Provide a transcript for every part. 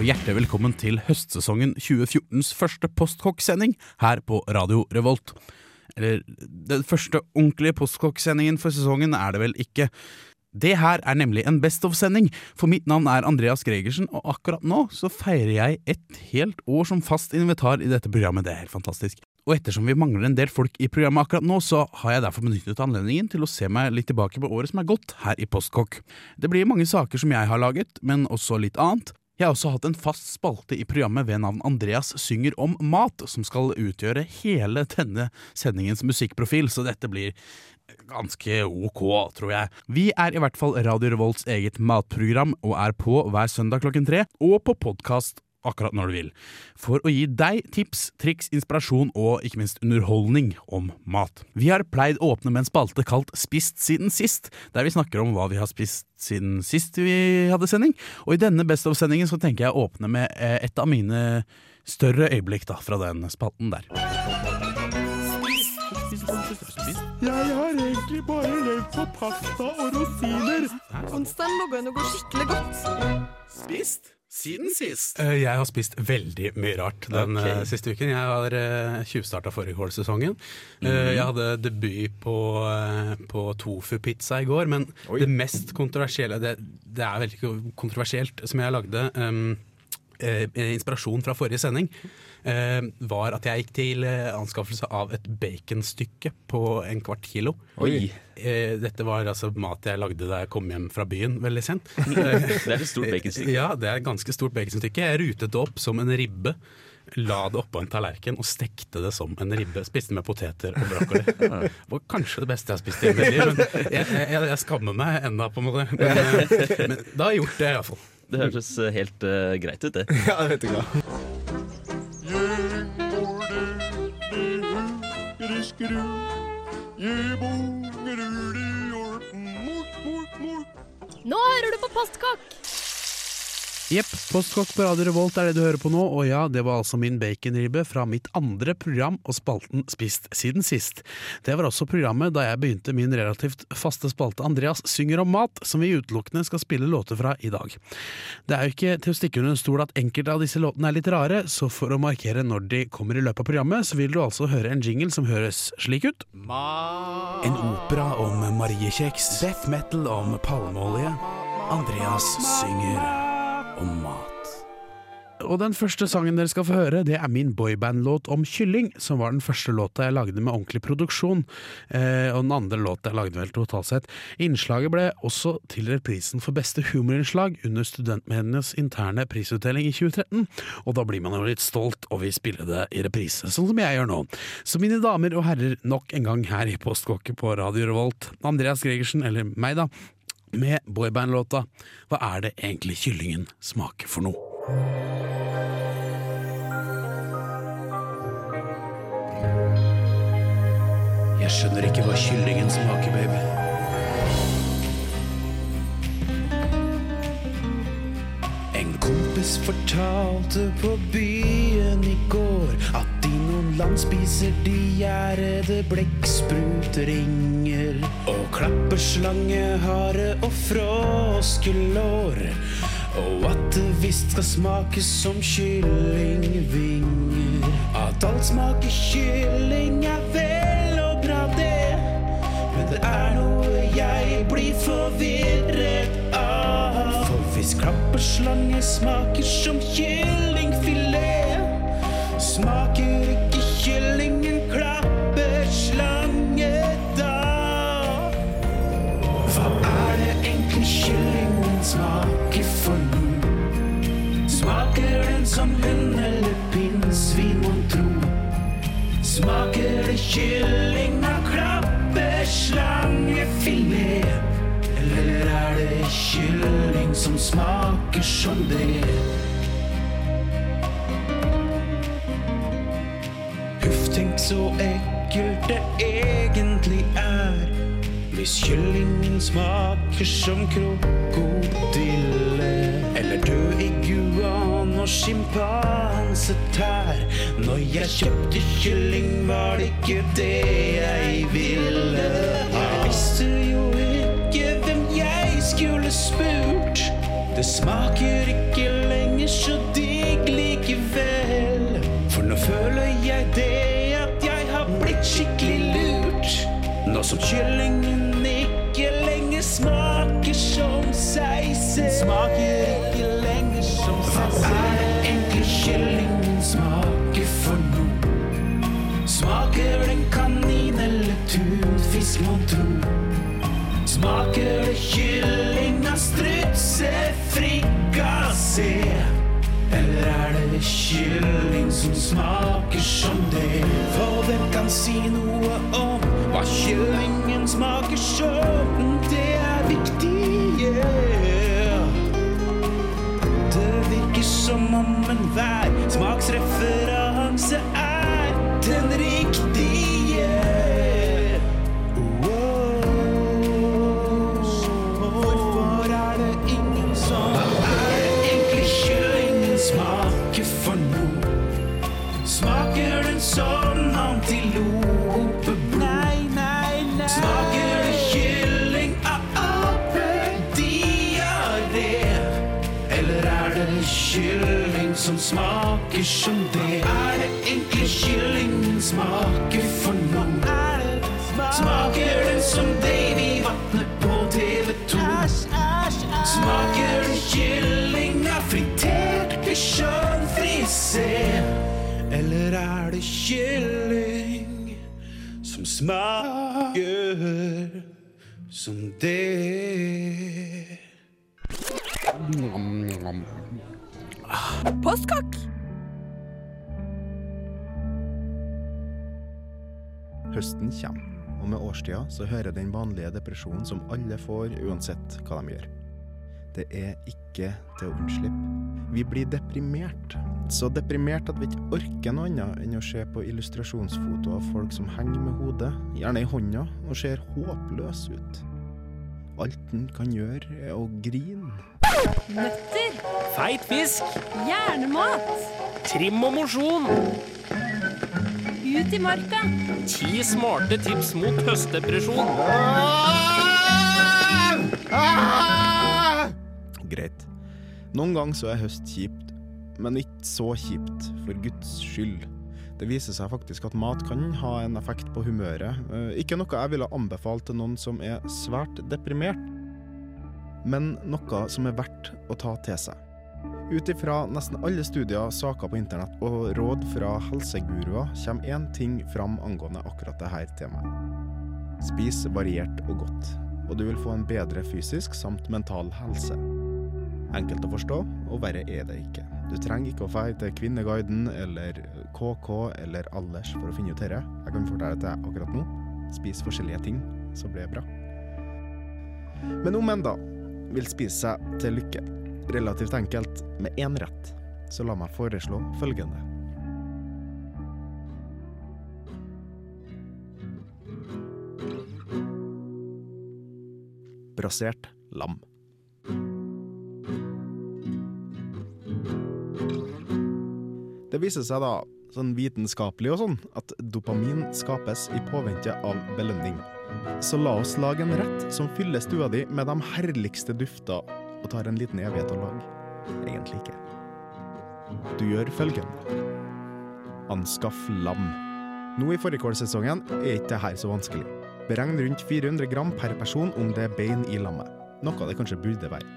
og hjertelig velkommen til høstsesongen 2014s første Postkokk-sending her på Radio Revolt. Eller, den første ordentlige Postkokk-sendingen for sesongen er det vel ikke. Det her er nemlig en Best of-sending, for mitt navn er Andreas Gregersen, og akkurat nå så feirer jeg et helt år som fast invitar i dette programmet. Det er helt fantastisk. Og ettersom vi mangler en del folk i programmet akkurat nå, så har jeg derfor benyttet anledningen til å se meg litt tilbake på året som er gått her i Postkokk. Det blir mange saker som jeg har laget, men også litt annet. Jeg har også hatt en fast spalte i programmet ved navn Andreas synger om mat, som skal utgjøre hele denne sendingens musikkprofil, så dette blir ganske ok, tror jeg. Vi er i hvert fall Radio Revolts eget matprogram, og er på hver søndag klokken tre, og på podkast akkurat når du vil, for å gi deg tips, triks, inspirasjon og ikke minst underholdning om mat. Vi har pleid å åpne med en spalte kalt Spist siden sist, der vi snakker om hva vi har spist siden sist vi hadde sending, og i denne Best of-sendingen så tenker jeg å åpne med eh, et av mine større øyeblikk da, fra den spalten der. Jeg har egentlig bare levd på pasta og rosiner. Onsdagen lå an å gå skikkelig godt. Spist? Siden sist? Eh, Jeg har spist veldig mye rart den okay. siste uken. Jeg har uh, tjuvstarta fårikålsesongen. Mm. jeg hadde debut på, på tofu-pizza i går, men det mest kontroversielle det, det er veldig kontroversielt som jeg lagde. Um, eh, inspirasjon fra forrige sending eh, var at jeg gikk til eh, anskaffelse av et baconstykke på en kvart kilo. Oi. Eh, dette var altså mat jeg lagde da jeg kom hjem fra byen veldig sent. Det er et stort baconstykke. Ja, det er et ganske stort baconstykke. Jeg rutet det opp som en ribbe. La det oppå en tallerken og stekte det som en ribbe. Spiste med poteter og brokkoli. Det var kanskje det beste jeg har spist i hele mitt liv. Men jeg, jeg, jeg skammer meg ennå, på en måte. Men, eh, men da har jeg gjort det, iallfall. Det hørtes eh, helt uh, greit ut, det. Ja, det vet du hva. Nå hører du på Postkokk! Jepp, Postkokk på Radio Revolt er det du hører på nå, og ja, det var altså min baconribbe fra mitt andre program og spalten Spist siden sist. Det var også programmet da jeg begynte min relativt faste spalte Andreas synger om mat, som vi utelukkende skal spille låter fra i dag. Det er jo ikke til å stikke under en stol at enkelte av disse låtene er litt rare, så for å markere når de kommer i løpet av programmet, så vil du altså høre en jingle som høres slik ut. En opera om mariekjeks, death metal om palmeolje. Andreas synger om mat. Og den første sangen dere skal få høre, det er min boyband-låt om kylling, som var den første låta jeg lagde med ordentlig produksjon, eh, og den andre låta jeg lagde vel totalt sett. Innslaget ble også tildelt prisen for beste humorinnslag under Studentmedienes interne prisutdeling i 2013, og da blir man jo litt stolt og vil spille det i reprise, sånn som jeg gjør nå. Så mine damer og herrer, nok en gang her i Postkokket på Radio Revolt, Andreas Gregersen, eller meg da, med boyband-låta Hva er det egentlig kyllingen smaker for noe? Jeg skjønner ikke hva kyllingen smaker, baby. Kompis fortalte på byen i går at i noen land spiser de gjærede blekksprutringer og klapper hare og froskelår. Og at det visst skal smake som kyllingvinger. At alt smaker kylling er vel og bra, det. Men det er noe jeg blir forvirret klapperslange smaker som kyllingfilet, smaker ikke kyllingen klapperslange da. Hva er det egentlig kyllingen smaker for nå? Smaker den som hund eller pinnsvin, mon tro? Smaker det kylling av klappeslangefilet? Er det kylling som smaker som det? Huff, tenk så ekkelt det egentlig er. Hvis kyllingen smaker som krokodille. Eller død iguan og sjimpansetær. Når jeg kjøpte kylling, var det ikke det jeg ville. ha. Jeg visste jo ikke jeg skulle spurt. Det smaker ikke lenger så digg likevel. For nå føler jeg det at jeg har blitt skikkelig lurt. Nå som kyllingen ikke lenger smaker som seg selv. Smaker ikke lenger som seg selv. Hva er det egentlig kyllingen smaker for noe? Smaker den kanin eller tunfisk, mon tro? Smaker det kylling er det kylling som smaker som det? For hvem kan si noe om hva kyllingen smaker som? Det er viktig, yeah. Det virker som om enhver smaksreferanse er smaker som det? Er det egentlig kyllingen smaker for noen? Smaker den som Davy Vatne på TV2? Smaker den kyllinga fritert fritert bichon frisé? Eller er det kylling som smaker som det? Postkokk! Høsten kommer, og med årstida så hører den vanlige depresjonen som alle får uansett hva de gjør. Det er ikke til å unnslippe. Vi blir deprimert. Så deprimert at vi ikke orker noe annet enn å se på illustrasjonsfoto av folk som henger med hodet, gjerne i hånda, og ser håpløs ut. Alt en kan gjøre, er å grine. Nøtter. Feit fisk, Hjernemat. trim og mosjon. Ut i marka. Ti smarte tips mot høstdepresjon. Greit. Noen ganger så er høst kjipt, men ikke så kjipt, for Guds skyld. Det viser seg faktisk at mat kan ha en effekt på humøret. Eh, Ikke noe jeg ville anbefalt til noen som er svært deprimert, men noe som er verdt å ta til seg. Ut ifra nesten alle studier, saker på internett og råd fra helseguruer kommer én ting fram angående akkurat dette temaet. Spis variert og godt, og du vil få en bedre fysisk samt mental helse. Enkelt å forstå, og verre er det ikke. Du trenger ikke å dra til Kvinneguiden eller KK eller Alders for å finne ut dette. Jeg kan fortelle det akkurat nå. Spis forskjellige ting, så blir det bra. Men om en da vil spise seg til lykke, relativt enkelt, med én rett, så la meg foreslå følgende. Brasert lam. Det viser seg da, sånn vitenskapelig og sånn, at dopamin skapes i påvente av belønning. Så la oss lage en rett som fyller stua di med de herligste dufter, og tar en liten evighet å lage. Egentlig ikke. Du gjør følgende. Anskaff lam. Nå i fårikålsesongen er ikke det her så vanskelig. Beregn rundt 400 gram per person om det er bein i lammet. Noe det kanskje burde være.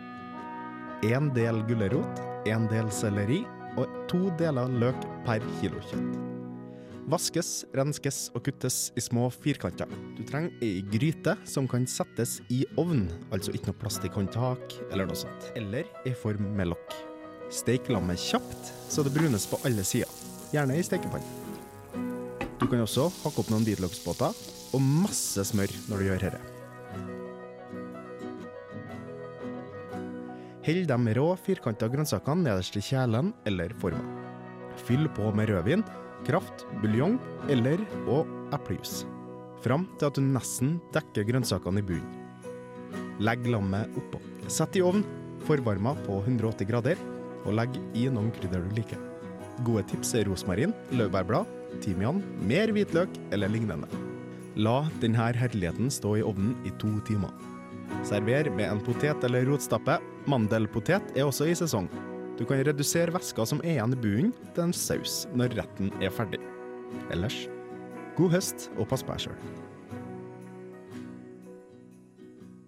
En del gulrot, en del selleri og to deler løk per kilo kjøtt. Vaskes, renskes og kuttes i små firkanter. Du trenger ei gryte som kan settes i ovn, altså ikke noe plastikkhåndtak eller noe sånt. Eller i form med lokk. Steik lammet kjapt, så det brunes på alle sider. Gjerne i stekepanne. Du kan også hakke opp noen hvitløksbåter og masse smør når du gjør dette. Hell de rå, firkanta grønnsakene nederst i kjelen eller forma. Fyll på med rødvin, kraft, buljong eller og eplejus. Fram til at du nesten dekker grønnsakene i bunnen. Legg lammet oppå. Sett i ovn, forvarma på 180 grader, og legg i noen krydder du liker. Gode tips er rosmarin, laurbærblad, timian, mer hvitløk eller lignende. La denne herligheten stå i ovnen i to timer. Server med en potet eller rotstappe. Mandelpotet er også i sesong. Du kan redusere væska som er igjen i bunnen, til en saus når retten er ferdig. Ellers, god høst og pass på deg sjøl.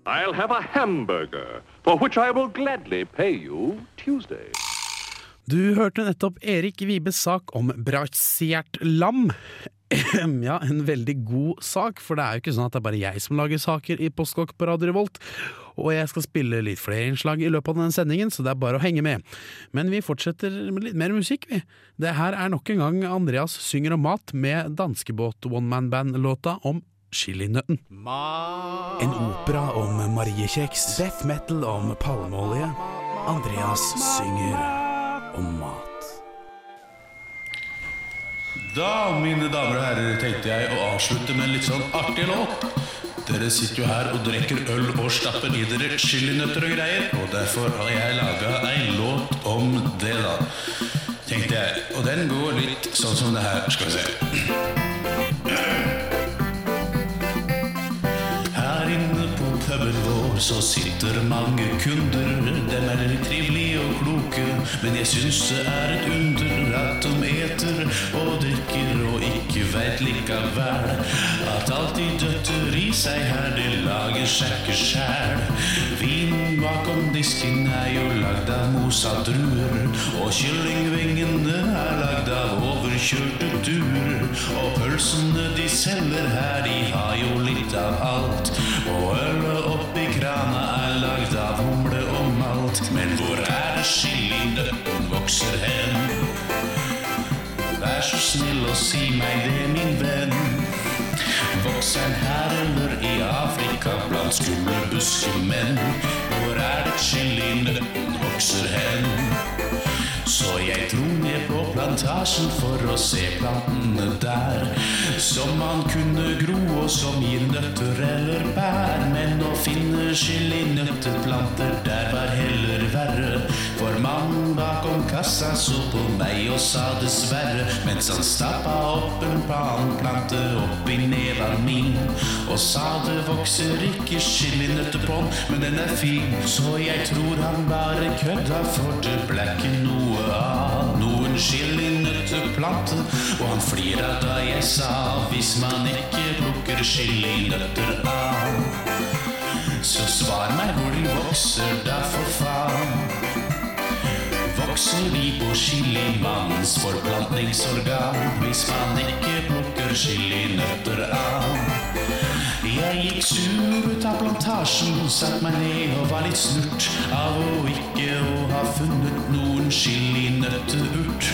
I'll have a hamburger, for which I will gladly pay you Tuesday. Du hørte nettopp Erik Vibes sak om brasiert lam. Ja, en veldig god sak, for det er jo ikke sånn at det er bare jeg som lager saker i Postkokk på Radio Revolt. Og jeg skal spille litt flere innslag i løpet av denne sendingen, så det er bare å henge med. Men vi fortsetter med litt mer musikk, vi. Det her er nok en gang Andreas synger om mat med danskebåt one man band-låta om chilinøtten. En opera om mariekjeks, death metal om palmeolje. Andreas synger om mat. Da, mine damer og herrer, tenkte jeg å avslutte med en litt sånn artig låt. Dere sitter jo her og drikker øl og stapper i dere chilinøtter og greier, og derfor har jeg laga ei låt om det, da. Tenkte jeg. Og den går litt sånn som det her. Skal vi se. Her inne på puben vår så sitter mange kunder. Dem er trivelige og kloke, men jeg syns det er et under at de eter og drikker og ikke veit likevel at alt de døtter i seg her, det lager seg ikke sjæl. Vin bakom disken er jo lagd av mosa druer, og kyllingvingene er lagd av overkjørte duer. Og pølsene de selger her, de har jo litt av alt. Og ølet oppi krana er lagd av humle malt. Men hvor er det chilinøtten vokser hen? Vær så snill og si meg det, min venn. Vokser her eller i Afrika blant skumle buskemenn? Hvor er det chilinøtten vokser hen? Så jeg dro ned på plantasjen for å se plantene der. Som man kunne gro, og som gir nøtter eller bær. Men å finne chilinøtteplanter, der var heller verre. For mannen bakom kassa så på meg og sa dessverre, mens han stappa opp en planplante oppi neva min. Og sa det vokser ikke chilinøtter på den, men den er fin. Så jeg tror han bare kødda, for det ble ikke noe av noen chilinøtteplante. Og han flira da jeg sa hvis man ikke plukker chilinøtter av. Så svar meg hvor de vokser da, for faen. Vokser de på chilimannens forplantningsorgan hvis man ikke plukker chilinøtter av? Jeg gikk sur ut av plantasjen, satt meg ned og var litt snurt av å ikke å ha funnet noen chilinøtteurt.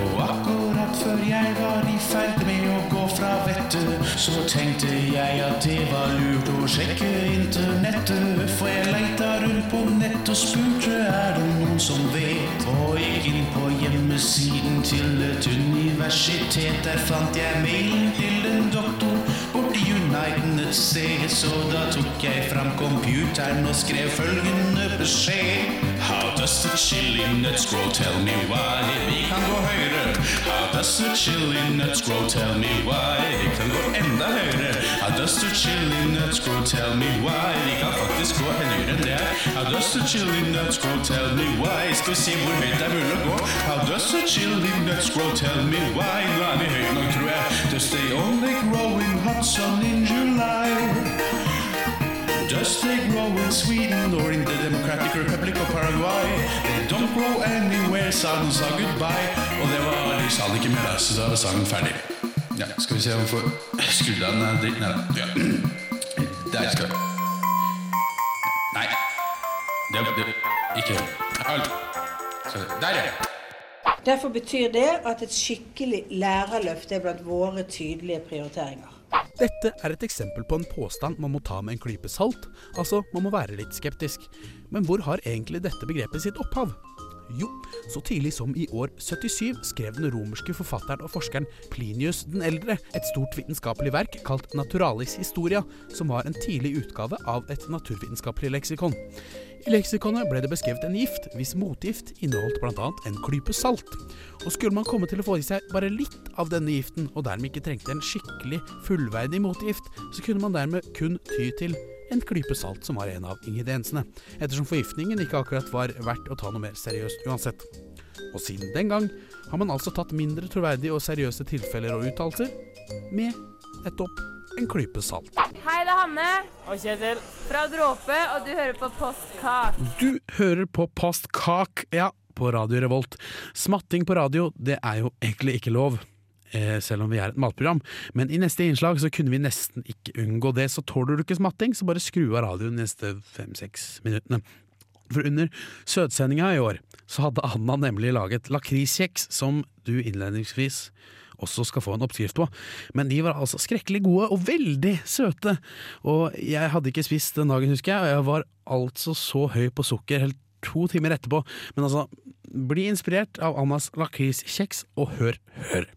Og akkurat før jeg var i ferd med å gå fra vettet, så tenkte jeg at det var lurt å sjekke internettet. For jeg leita rundt på nett og spurte er det noen som vet. Og gikk inn på hjemmesiden til et universitet. Der fant jeg mailen til en doktor borti Uniten et sted. Så da tok jeg fram computeren og skrev følgende beskjed. How does the chili nuts grow? Tell me why. Vi kan gå høyre. How does the chili nuts grow? Tell me why. Vi kan gå enda høyere. How does the chili nuts grow? Tell me why. Vi kan faktisk gå høyere enn det her. How does the chili nuts grow? Tell me why. Skal vi se hvor høyt det er mulig å gå. How does the chili nuts grow? Tell me why. Nå er vi høyt nok, tror jeg. Does they only grow in hot sun in July? Does they grow in Sweden or in the Democratic Republic of Paraguay? They don't grow anywhere, sa han sa goodbye. Og det var de sa det ikke mer, så da var sangen ferdig. Ja, skal vi se om vi får skrudd av den dritten her, da. Ja. Der skal vi. Nei. Det, det, ikke Der, ja. Derfor betyr det at et skikkelig lærerløft er blant våre tydelige prioriteringer. Dette er et eksempel på en påstand man må ta med en klype salt, altså man må være litt skeptisk. Men hvor har egentlig dette begrepet sitt opphav? Jo, så tidlig som i år 77 skrev den romerske forfatteren og forskeren Plinius den eldre et stort vitenskapelig verk kalt Naturalis Historia, som var en tidlig utgave av et naturvitenskapelig leksikon. I leksikonet ble det beskrevet en gift hvis motgift inneholdt bl.a. en klype salt. Og skulle man komme til å få i seg bare litt av denne giften, og dermed ikke trengte en skikkelig fullverdig motgift, så kunne man dermed kun ty til en klype salt som var en av ingrediensene, ettersom forgiftningen ikke akkurat var verdt å ta noe mer seriøst uansett. Og siden den gang har man altså tatt mindre troverdige og seriøse tilfeller og uttalelser med nettopp en klype salt. Hei, det er Hanne. Og Kjetil. Fra Dråpe, og du hører på Postkak. Du hører på Postkak, ja, på Radio Revolt. Smatting på radio, det er jo egentlig ikke lov. Eh, selv om vi er et matprogram. Men i neste innslag så kunne vi nesten ikke unngå det, så tåler du ikke smatting, så bare skru av radioen de neste fem-seks minuttene. For under Søtsendinga i år så hadde Anna nemlig laget lakriskjeks, som du innledningsvis også skal få en oppskrift på. Men de var altså skrekkelig gode og veldig søte. Og jeg hadde ikke spist den dagen, husker jeg, og jeg var altså så høy på sukker helt to timer etterpå. Men altså, bli inspirert av Annas lakriskjeks, og hør, hør.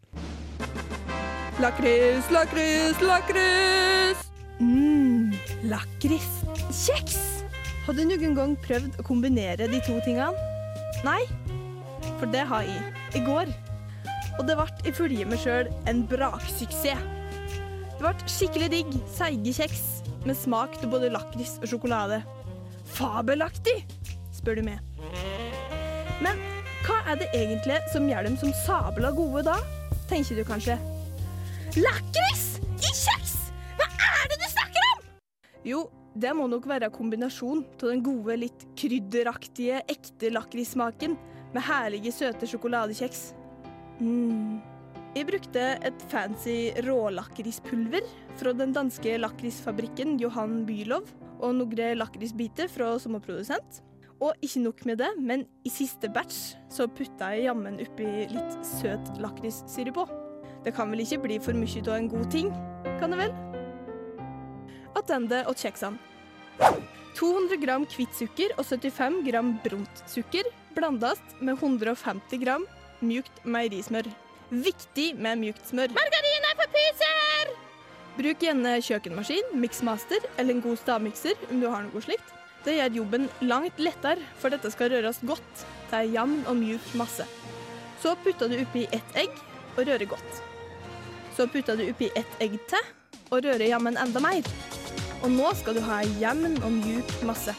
Lakris, lakris, lakris! Mmm, lakriskjeks! Har du noen gang prøvd å kombinere de to tingene? Nei? For det har jeg. I går. Og det ble ifølge meg sjøl en braksuksess. Det ble skikkelig digg, seige kjeks med smak av både lakris og sjokolade. Fabelaktig, spør du meg. Men hva er det egentlig som gjør dem som sabla gode da, tenker du kanskje. Lakris i kjeks! Hva er det du snakker om?! Jo, det må nok være kombinasjon av den gode, litt krydderaktige, ekte lakrissmaken med herlige, søte sjokoladekjeks. Mm. Jeg brukte et fancy rålakrispulver fra den danske lakrisfabrikken Johan Bylov, og noen lakrisbiter fra sommerprodusent. Og ikke nok med det, men i siste batch så putta jeg jammen oppi litt søt lakrissirup på. Det kan vel ikke bli for mye av en god ting, kan det vel? Attende og kjeksene. 200 gram hvitt sukker og 75 gram brunt sukker blandes med 150 gram mjukt meierismør. Viktig med mjukt smør. Margarin er for pyser! Bruk gjerne kjøkkenmaskin, miksmaster eller en god stavmikser om du har noe slikt. Det gjør jobben langt lettere, for dette skal røres godt til ei jevn og mjuk masse. Så putter du oppi ett egg og rører godt. Så putter du oppi ett egg til og rører jammen enda mer. Og nå skal du ha ei jevn og mjuk masse.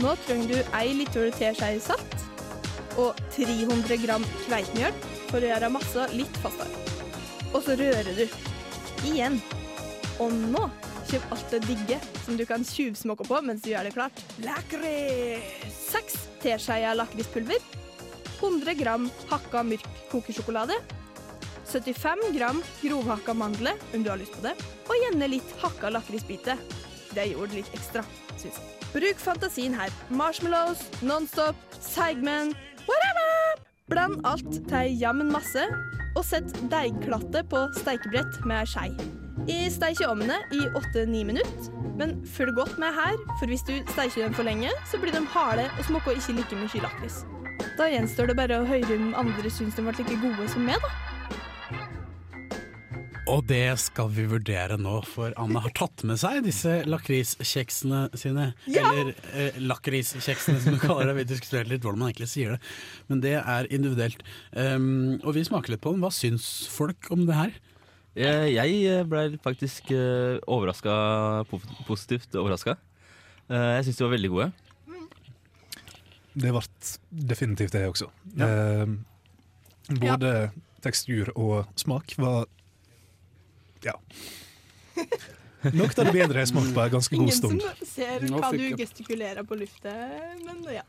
Nå trenger du ei liter teskje salt og 300 gram kveitmjøl for å gjøre massa litt fastere. Og så rører du. Igjen. Og nå kommer alt det digge som du kan tjuvsmokke på mens du gjør det klart. Lakris! Seks teskjeer lakrispulver. 100 gram hakka mørk kokesjokolade. 75 gram grovhakka mandler om du har lyst på det. Og gjerne litt hakka lakrisbiter. Det gjorde det litt ekstra, syns jeg. Bruk fantasien her. Marshmallows, Nonstop, Seigmen, whatever! Bland alt til ei jammen masse, og sett deigklatte på steikebrett med ei skei. Jeg steiker ovnen i 8-9 minutter, men følg godt med her, for hvis du steiker dem for lenge, så blir de harde og smaker ikke like mye lakris. Da gjenstår det bare å høre om andre syns de ble like gode som meg, da. Og det skal vi vurdere nå, for Anne har tatt med seg disse lakriskjeksene sine. Ja! Eller eh, lakriskjeksene, som du kaller det. Vi diskuterte litt hvordan man egentlig sier det. Men det er individuelt. Um, og vi smaker litt på den. Hva syns folk om det her? Jeg, jeg ble faktisk uh, overraska, positivt overraska. jeg syns de var veldig gode. Det ble definitivt det også. Ja. Eh, både tekstur og smak var ja. Nok av det bedre jeg smakte på en ganske god stund. Ingen som ser hva du gestikulerer på luftet, men ja.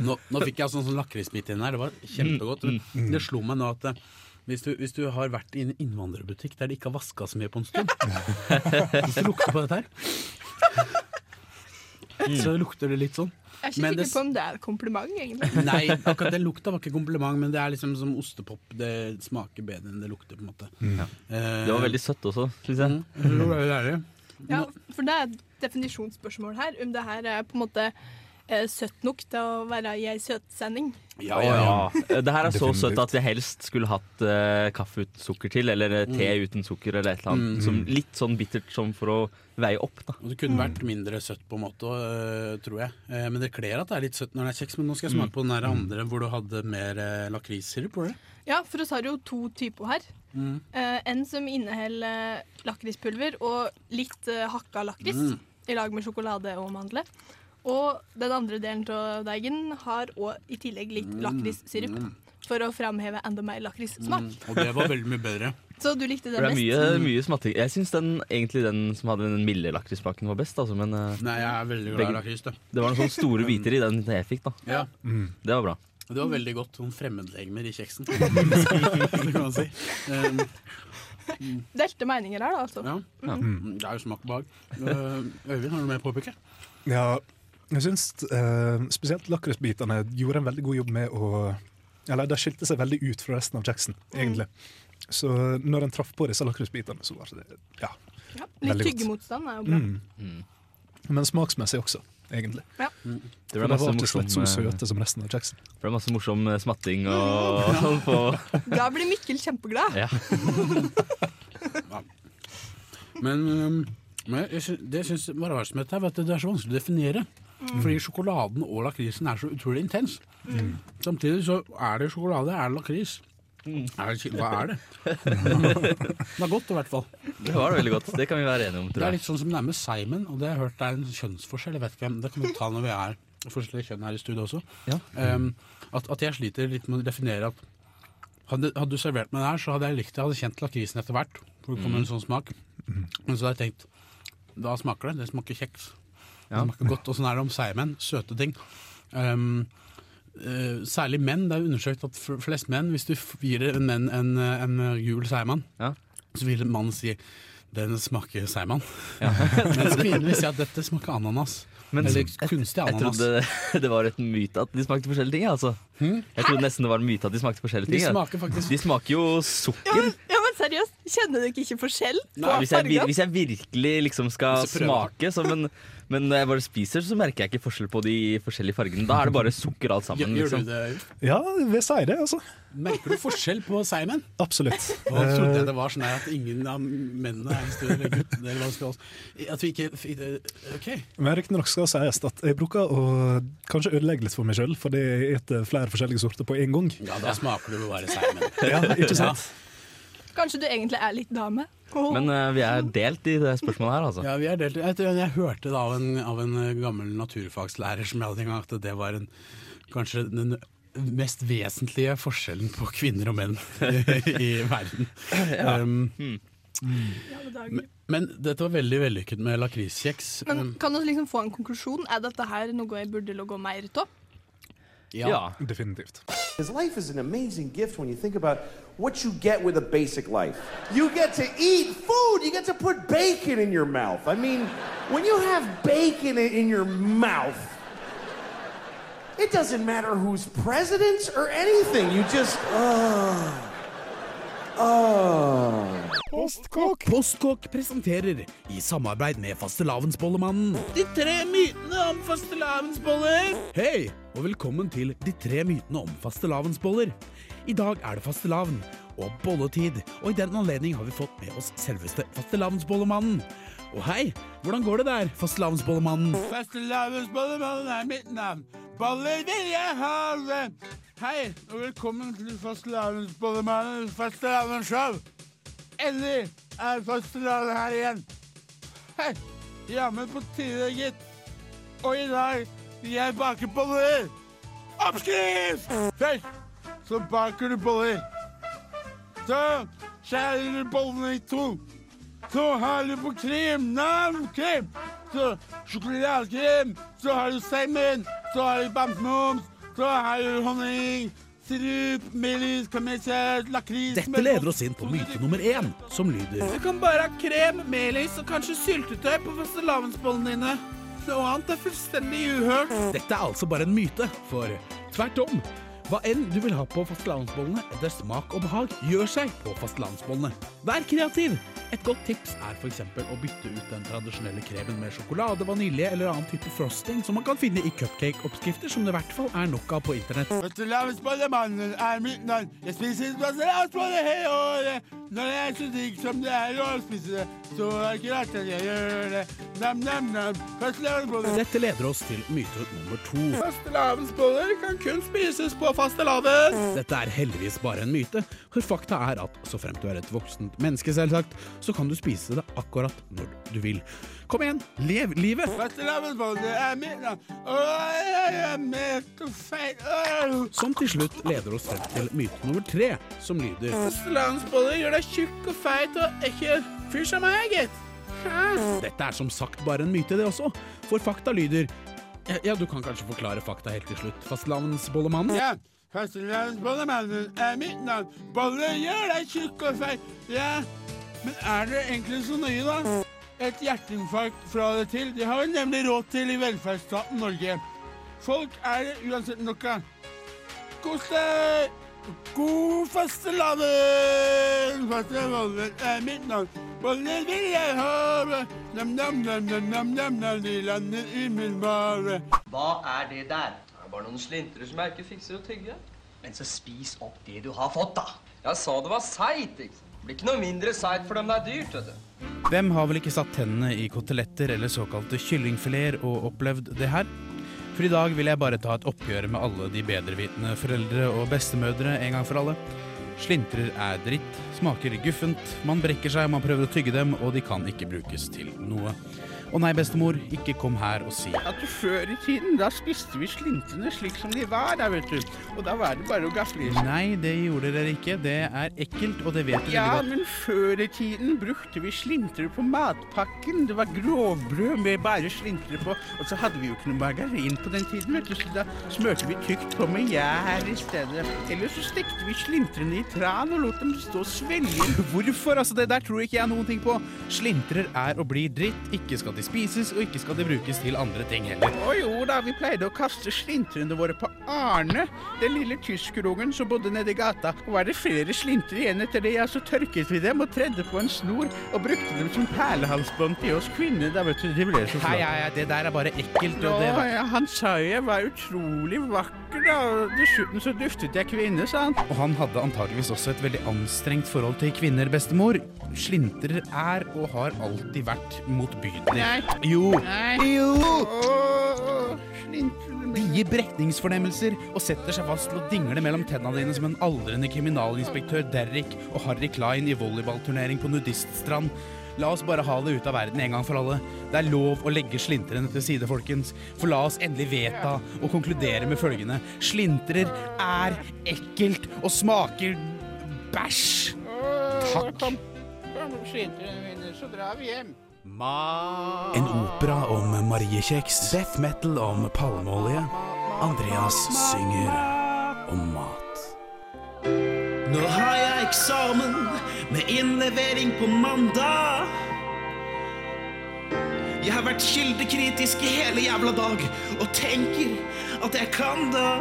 Nå, nå fikk jeg sånn, sånn lakrisbit inn her. Det var kjempegodt. mm. Det slo meg nå at eh, hvis du, hvis du har vært i en innvandrerbutikk der de ikke har vaska så mye på en stund Hvis du lukter på dette her, så lukter det litt sånn. Jeg er ikke Men det- sikker på om det er et kompliment, egentlig. Nei, akkurat den lukta var ikke kompliment, men det er liksom som ostepop. Det smaker bedre enn det lukter, på en måte. Ja. Eh, Det var veldig søtt også, syns jeg. Mm. Ja, for det er et definisjonsspørsmål her, om det her er på en måte søtt nok til å være i ei søtsending. Ja, ja. Det her er så søtt at jeg helst skulle hatt uh, kaffe uten sukker til, eller eh, te Mm. uten sukker, eller et eller annet. Mm. Som, litt sånn bittert som for å veie opp, da. Det kunne vært mindre søtt, på en måte, uh, tror jeg. Uh, men det kler at det er litt søtt når det er kjeks. Men nå skal jeg smake Mm. på den der andre hvor du hadde mer lakrissirup. var det? Ja, for oss har jo to typer her. Mm. Eh, en som inneholder eh, lakrispulver og litt hakka lakris Mm. i lag med sjokolade og mandler. Og den andre delen av deigen har òg i tillegg litt Mm. lakrissirup. Mm. For å framheve enda mer lakrissmak. Mm. Og det var veldig mye bedre. Så du likte den det best? mye, mye smatting. Jeg syns egentlig den som hadde den milde lakrissmaken, var best. Altså, men, eh, Nei, jeg er veldig glad i lakriss lakris. Det. Det var noen sånne store biter i den jeg fikk, da. Ja. Det var bra. Det var veldig godt. Noen fremmedlegemer i kjeksen. det kan man si. Um, Delte meninger her, da, altså. ja. Mm. Det er jo smak behag. Uh, Øyvind, har du mer å påpeke? Ja, jeg syns eh, spesielt lakrisbitene gjorde en veldig god jobb med å Eller de skilte seg veldig ut fra resten av Jackson, egentlig. Så når en traff på disse lakrisbitene, så var det ja, Ja, litt veldig godt. tyggemotstand er jo bra. Mm. Men smaksmessig også, egentlig. Ja. Det ble masse var ikke slett så eh, søte som resten av Jackson. Det ble masse morsom eh, smatting og sånn på Da blir Mikkel kjempeglad. Ja. Men, um, men jeg det jeg syns var rart med dette, er at det er så vanskelig å definere. Mm. Fordi sjokoladen og lakrisen er så utrolig intens. Mm. Samtidig så er det sjokolade, er det lakris. Mm. Er det, hva er det? det er godt i hvert fall. Det var det veldig godt. Det kan vi være enige om, Det er litt sånn som det er med Simon, og det har jeg hørt er en kjønnsforskjell. Jeg vet ikke, hvem. Det kan vi ta når vi er forskjellige kjønn her i studio også. Ja. Um, at, at jeg sliter litt med å definere at hadde, hadde du servert meg det her, så hadde jeg likt det. Jeg hadde kjent lakrisen etter hvert. For det kommer en sånn smak. Men så hadde jeg tenkt da smaker det. Det smaker kjeks. Ja. Det smaker godt. Og sånn er det om seigmenn. Søte ting. Um, uh, særlig menn. Det er undersøkt at flest menn, hvis du gir en menn en, en gul seigmann, så vil mannen si den smaker seigmann. Mens kvinnen vil si at dette smaker ananas. Men Eller kunstig kunstig Jeg trodde det var et myte at de smakte forskjellige ting. Altså. Jeg trodde nesten det var en myte at de smakte forskjellige ting. De smaker faktisk- De smaker jo sukker. Ja, men seriøst, kjenner dere ikke forskjell på hvis, jeg, hvis jeg virkelig liksom skal smake, så, men, men når jeg bare spiser, så merker jeg ikke forskjell på de forskjellige fargene. Da er det bare sukker alt sammen. Gjør du Liksom. det? Ja, ved seire, det, altså. Merker du forskjell på seigmenn? Absolutt. Og jeg trodde Eh, det var sånn at ingen av mennene er en større eller gutt. Eller hva skal vi At vi ikke OK. Men riktignok skal sies at jeg bruker å kanskje ødelegge litt for meg sjøl, fordi jeg spiser flere forskjellige sorter på én gang. Ja, da smaker du å være seigmenn. Ja, ikke sant? Kanskje du egentlig er litt dame? Men uh, vi er delt i det spørsmålet her, altså. Ja, vi er delt. Jeg, tror- jeg hørte det av en, av en eh, gammel naturfagslærer som jeg hadde en gang, at det var en, kanskje den mest vesentlige forskjellen på kvinner og menn i, verden. Ja. Um, Hmm. men, men dette var veldig vellykket med lakriskjeks. Men Um, kan du liksom få en konklusjon? Er dette her noe jeg burde logge mer ut av? Ja. Definitivt. His life is an amazing gift when you think about what you get with a basic life. You get to eat food, you get to put bacon in your mouth. I mean, when you have bacon in your mouth, it doesn't matter who's president or anything. You just, uh, uh. Postkokk. Postkokk presenterer, i samarbeid med fastelavnsbollemannen, De tre mytene om fastelavnsboller. Hei, og velkommen til De tre mytene om fastelavnsboller. I dag er det fastelavn og bolletid, og i den anledning har vi fått med oss selveste fastelavnsbollemannen. Og hei, hvordan går det der, fastelavnsbollemannen? Fastelavnsbollemannen er mitt navn. Boller vil jeg ha. Hei, og velkommen til fastelavnsbollemannen fastelavnsshow. Endelig er fastelavn her igjen. Hei, jammen på tide, gitt. Og i dag vil jeg bake boller. Oppskrift! Først så baker du boller. Så skjærer du bollene i to. Så har du på krem, navnkrem. Så sjokoladekrem. Så har du seigmenn. Så har du bamsemums. Så har du honning. Sirup, melis, kamelsert, lakris Dette leder oss inn på myte nummer én, som lyder Du kan bare ha krem, melis og kanskje syltetøy på fastelavnsbollene dine. Noe annet er fullstendig uhørt. Dette er altså bare en myte, for tvert om. Hva enn du vil ha på fastelavnsbollene etter smak og behag, gjør seg på fastelavnsbollene. Vær kreativ! Et godt tips er f.eks. å bytte ut den tradisjonelle kremen med sjokolade, vanilje eller annen type frosting som man kan finne i cupcake-oppskrifter som det i hvert fall er nok av på internett. Fastelavnsbollemannen er mitt navn. Jeg spiser fastelavnsboller hele året. Når det er så digg som det er å spise det, så er det ikke rart at jeg gjør det. Nam-nam-nam. Fastelavnsbolle. Dette leder oss til myte nummer to. Fastelavnsboller kan kun spises på fastelavn. Dette er heldigvis bare en myte, for fakta er at så fremt du er et voksent menneske, selvsagt, så kan du spise det akkurat når du vil. Kom igjen, lev livet! Som til slutt leder oss frem til myte nummer tre, som lyder Fastelavnsboller gjør deg tjukk og feit og ekkel. Fyr som meg, gitt. Dette er som sagt bare en myte, det også, for fakta lyder ja, du kan kanskje forklare fakta helt til slutt, Fastlandsbollemannen? Ja, fastelavnsbollemannen er mitt navn. Bolle gjør deg tjukk og feit. Ja, men er det egentlig så nøye, da? Et hjerteinfarkt fra det til, det har vi nemlig råd til i velferdsstaten Norge. Folk er det uansett nok av. Kos deg! God fastelavn! Fastelavn er mitt navn. Boller vil jeg ha. Lander i min mage. Hva er det der? Det er bare noen slintre som jeg ikke fikser å tygge. Men så spis opp det du har fått, da. Jeg sa det var seigt. Det blir ikke noe mindre seigt for dem det er dyrt, vet du. Hvem har vel ikke satt tennene i koteletter eller såkalte kyllingfileter og opplevd det her? For i dag vil jeg bare ta et oppgjør med alle de bedrevitende foreldre og bestemødre en gang for alle. Slintrer er dritt, smaker guffent, man brekker seg, man prøver å tygge dem, og de kan ikke brukes til noe. Å nei, bestemor, ikke kom her og si At før i tiden, da spiste vi slintrene slik som de var der, vet du. Og da var det bare å gafle i seg. Nei, det gjorde dere ikke. Det er ekkelt, og det vet du Ja, veldig godt. men før i tiden brukte vi slintrer på matpakken. Det var grovbrød med bare slintrer på. Og så hadde vi jo ikke noe margarin på den tiden, vet du, så da smørte vi tykt på med gjær i stedet. Eller så stekte vi slintrene i tran og lot dem stå og svelge. Hvorfor? Altså, det der tror ikke jeg noen ting på. Slintrer er og blir dritt. Ikke skal de spises, og ikke skal de brukes til andre ting heller. Å jo da, vi pleide å kaste slintrene våre på Arne, den lille tyskerungen som bodde nede i gata. Og var det flere slintre igjen etter det, ja, så tørket vi dem og tredde på en snor og brukte dem som perlehalsbånd til oss kvinner. Da vet du, de ble så Hei, flott. ja, ja, det der er bare ekkelt, og det var... ja, han sa jo jeg var utrolig vakker, da. Dessuten så duftet jeg kvinne, sa han. Og han hadde antageligvis også et veldig anstrengt forhold til kvinner, bestemor. Slintrer er og har alltid vært motbydelig. Nei. Jo. Nei. Jo. De gir brekningsfornemmelser og setter seg fast til å dingle mellom tennene dine som en aldrende kriminalinspektør Derrick og Harry Klein i volleyballturnering på nudiststrand. La oss bare ha det ut av verden en gang for alle. Det er lov å legge slintrene til side, folkens. For la oss endelig vedta og konkludere med følgende. Slintrer er ekkelt og smaker bæsj. Takk. Kom, kom, slintrene mine, så drar vi hjem. En opera om mariekjeks, death metal om palmeolje. Andreas synger om mat. Nå har jeg eksamen med innlevering på mandag. Jeg har vært kildekritisk i hele jævla dag og tenker at jeg kan da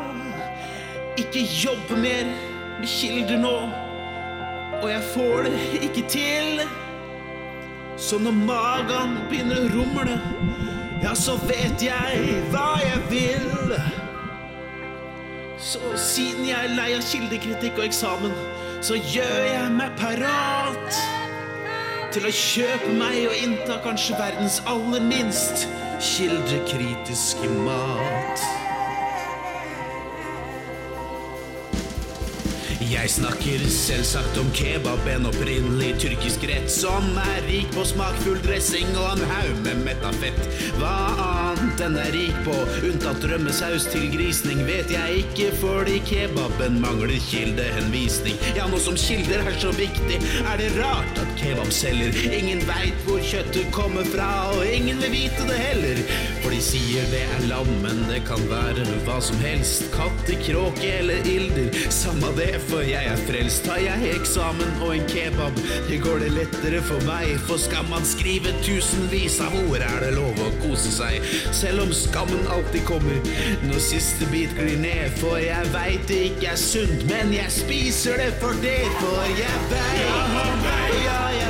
ikke jobbe mer med kilder nå. Og jeg får det ikke til. Så når magen begynner å rumle, ja, så vet jeg hva jeg vil. Så siden jeg er lei av kildekritikk og eksamen, så gjør jeg meg parat til å kjøpe meg og innta kanskje verdens aller minst kildekritiske mat. Jeg snakker selvsagt om kebab, en opprinnelig tyrkisk rett som er rik på smakfull dressing og en haug med metta fett. Hva annet den er rik på, unntatt rømmesaus til grisning, vet jeg ikke, fordi kebaben mangler kildehenvisning. Ja, nå som kilder er så viktig, er det rart at kebab selger. Ingen veit hvor kjøttet kommer fra, og ingen vil vite det heller, fordi de sier det er lam, men det kan være hva som helst. Katte, kråke eller ilder, samme det, for jeg er frelst. Tar jeg eksamen og en kebab, det går det lettere for meg. For skal man skrive tusenvis av ord, er det lov å kose seg. Selv om skammen alltid kommer når siste bit glir ned. For jeg veit det ikke er sunt, men jeg spiser det for det. For jeg veit, ja,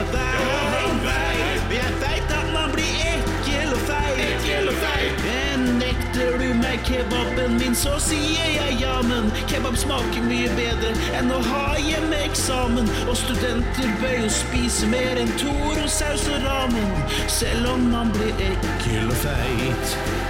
nekter kebaben min, så sier jeg ja, men kebab smaker mye bedre enn å ha hjemmeeksamen. Og studenter bør jo spise mer enn Toro-saus og ramen, selv om man blir ekkel og feit.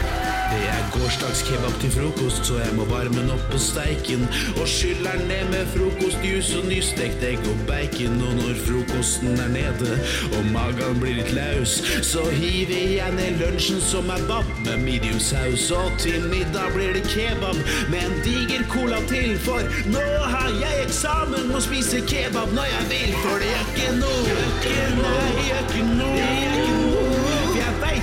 Gårsdagskebab til frokost, så jeg må varme den opp på steiken. Og skyller den ned med frokostjus og nystekt egg og bacon. Og når frokosten er nede og magen blir litt løs, så hiver jeg ned lunsjen som er bab med mediumsaus. Og til middag blir det kebab med en diger cola til, for nå har jeg eksamen og spiser kebab når jeg vil, for det er ikke noe. Ikke er ikke noe.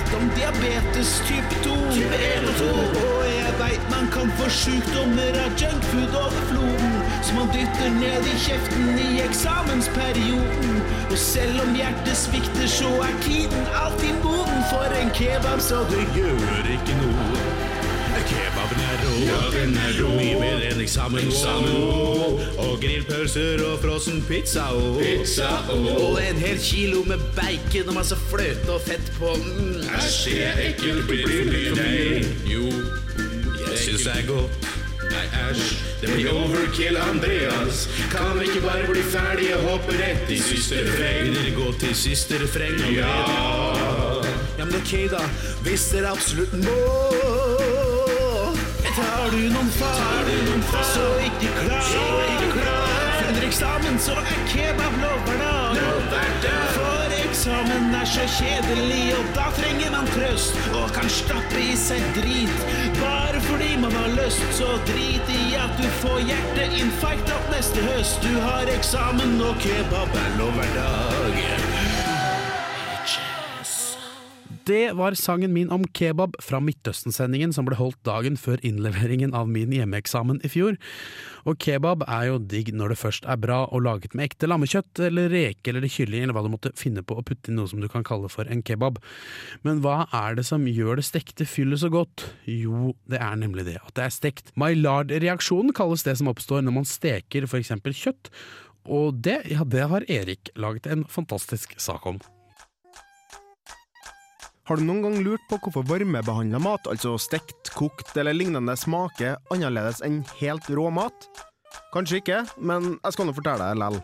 Veit om diabetes type 2, type 1 og 2. Og jeg veit man kan få sjukdommer av junkfood-overfloden, som man dytter ned i kjeften i eksamensperioden. Og selv om hjertet svikter, så er tiden alltid moden for en kebab, så det gjør ikke noe. Kebaben er rå, ja, den er rå. Mye bedre enn eksamen. eksamen. Og grillpølser og frossen pizza. Og, pizza og. og en hel kilo med bacon og masse fløte og fett på. Mm. Æsj, det er ekkelt. Blir det for mye meg? Jo, jeg syns det er godt. Nei, æsj, det blir overkill, Andreas. Kan vi ikke bare bli ferdige og hoppe rett i siste refreng? Gå til siste refreng? Ja. Ja, men ok, da. Hvis dere absolutt må. Tar du noen fag, så ikke klar. For eksamen så er kebab lovhverdag. For eksamen er så kjedelig, og da trenger man trøst. Og kan stappe i seg drit, bare fordi man har lyst. Så drit i at du får hjerteinfarkt opp neste høst. Du har eksamen, og kebab er lovhverdag. Det var sangen min om kebab fra Midtøsten-sendingen som ble holdt dagen før innleveringen av min hjemmeeksamen i fjor. Og kebab er jo digg når det først er bra og laget med ekte lammekjøtt eller reke eller kylling eller hva du måtte finne på å putte i noe som du kan kalle for en kebab. Men hva er det som gjør det stekte fyllet så godt? Jo, det er nemlig det at det er stekt. Maillard-reaksjonen kalles det som oppstår når man steker eksempel kjøtt, og det, ja, det har Erik laget en fantastisk sak om. Har du noen gang lurt på hvorfor varmebehandla mat, altså stekt, kokt eller lignende, smaker annerledes enn helt rå mat? Kanskje ikke, men jeg skal nå fortelle deg lell.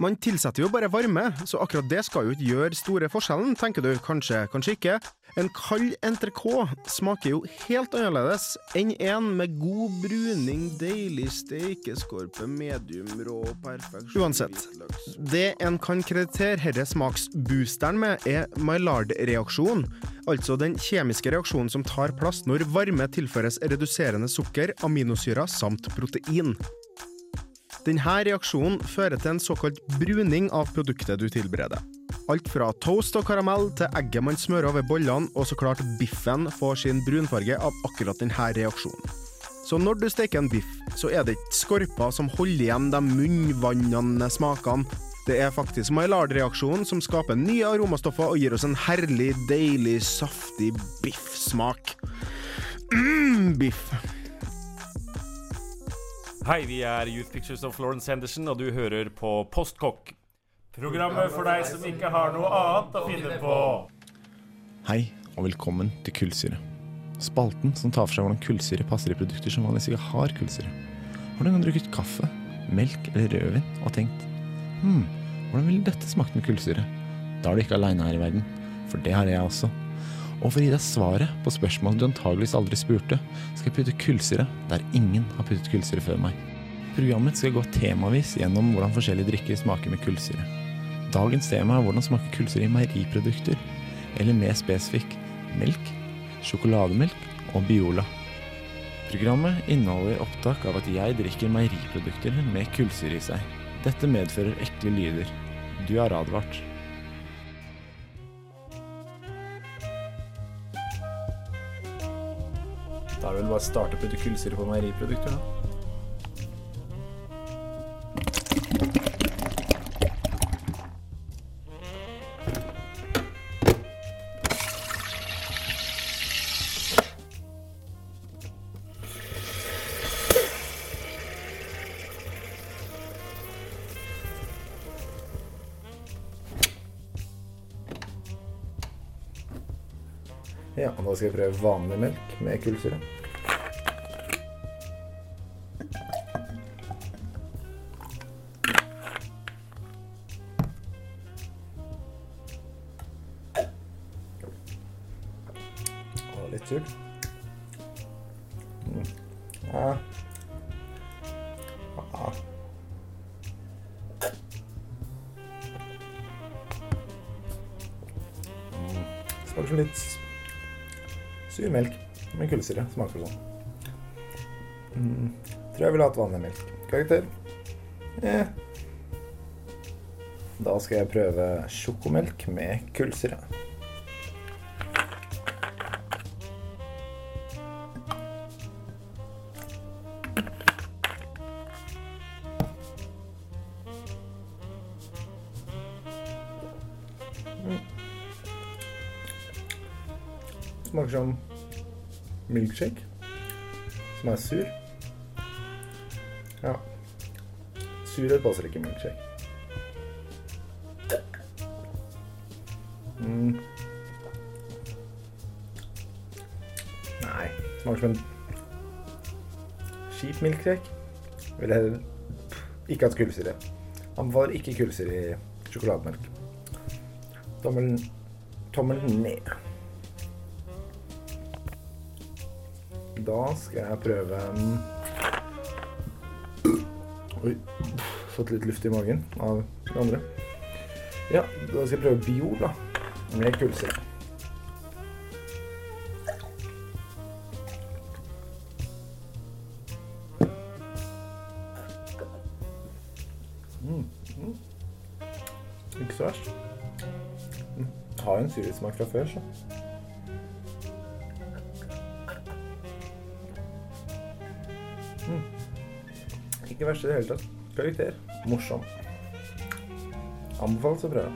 Man tilsetter jo bare varme, så akkurat det skal jo ikke gjøre store forskjellen, tenker du kanskje, kanskje ikke. En kald entrecôte smaker jo helt annerledes enn en med god bruning, deilig steikeskorpe, medium rå, perfeksjon Uansett, det en kan kreditere herre smaksboosteren med, er Maillard-reaksjonen, altså den kjemiske reaksjonen som tar plass når varme tilføres reduserende sukker, aminosyrer samt protein. Denne reaksjonen fører til en såkalt bruning av produktet du tilbereder. Alt fra toast og karamell til egget man smører over bollene, og så klart biffen får sin brunfarge av akkurat denne reaksjonen. Så når du steker en biff, så er det ikke skorper som holder igjen de munnvannende smakene. Det er faktisk Maillard-reaksjonen som skaper nye aromastoffer og gir oss en herlig, deilig, saftig biffsmak. mm, biff. Hei, vi er Youth Pictures of Florence Henderson, og du hører på Postkokk. Programmet for deg som ikke har noe annet å finne på. Hei, og velkommen til Kullsyre. Spalten som tar for seg hvordan kullsyre passer i produkter som vanligvis ikke har kullsyre. Har du en gang drukket kaffe, melk eller rødvin og tenkt hm, hvordan ville dette smakt med kullsyre? Da er du ikke aleine her i verden, for det har jeg også. Og for å gi deg svaret på spørsmålet du antageligvis aldri spurte, skal jeg putte kullsyre der ingen har puttet kullsyre før meg. Programmet skal gå temavis gjennom hvordan forskjellige drikker smaker med kullsyre. Dagens tema er hvordan smaker kullsyre i meieriprodukter, eller mer spesifikk melk, sjokolademelk og Biola. Programmet inneholder opptak av at jeg drikker meieriprodukter med kullsyre i seg. Dette medfører ekle lyder. Du er advart. Da er det vel bare å starte å putte kullsyre på meieriprodukter, da. Da skal jeg prøve vanlig melk med kullsyre. Smaker sånn. Mm. Tror jeg ville hatt vanlig melk. Karakter? Eh. Da skal jeg prøve sjokomelk med kullsyre. Milkshake. Som er sur. Ja. Surhet passer ikke milkshake. Mm. Nei. Smaker som en kjip milkshake. Ville heller ikke hatt kullsyre. Anbefaler ikke kullsyre i sjokolademelk. Tommelen Tommelen ned. Da skal jeg prøve Oi. Fått litt luft i magen av det andre. Ja, da skal jeg prøve Biol, da. Med kullsyre. Mm. Mm. Ikke så verst. Mm. Jeg har jo en surhetssmak fra før, så. Ikke verst i det hele tatt. Karakter. Morsom. Anbefales å prøve.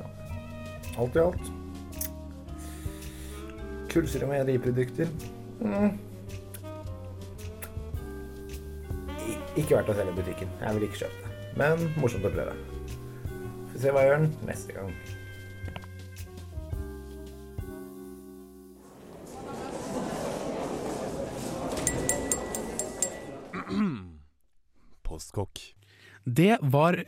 Ja. Alt i alt. Kullsyre og meieriprodukter. Mm. Ikke verdt å selge butikken. Jeg vil ikke kjøpe det. Men morsomt å prøve. Får se hva jeg gjør neste gang. Postkokk. Det var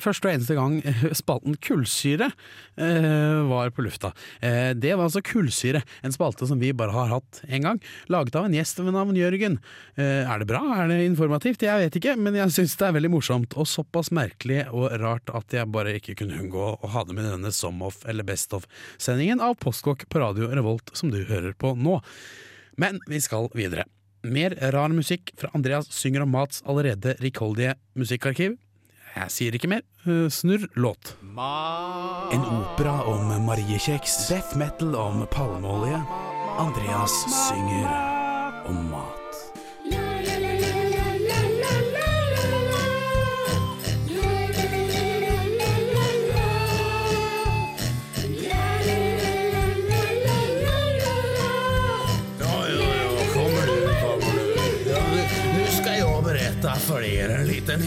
første og eneste gang eh, spalten Kullsyre eh, var på lufta. Eh, det var altså Kullsyre, en spalte som vi bare har hatt én gang. Laget av en gjest ved navn Jørgen. Eh, er det bra? Er det informativt? Jeg vet ikke, men jeg syns det er veldig morsomt. Og såpass merkelig og rart at jeg bare ikke kunne unngå å ha det med denne Som-off eller Best of-sendingen av Postkokk på Radio Revolt, som du hører på nå. Men vi skal videre. Mer rar musikk fra Andreas synger om Mats allerede rikholdige musikkarkiv. Jeg sier ikke mer. Eh, Snurr låt. En opera om mariekjeks. Death metal om palmeolje. Andreas synger om mat.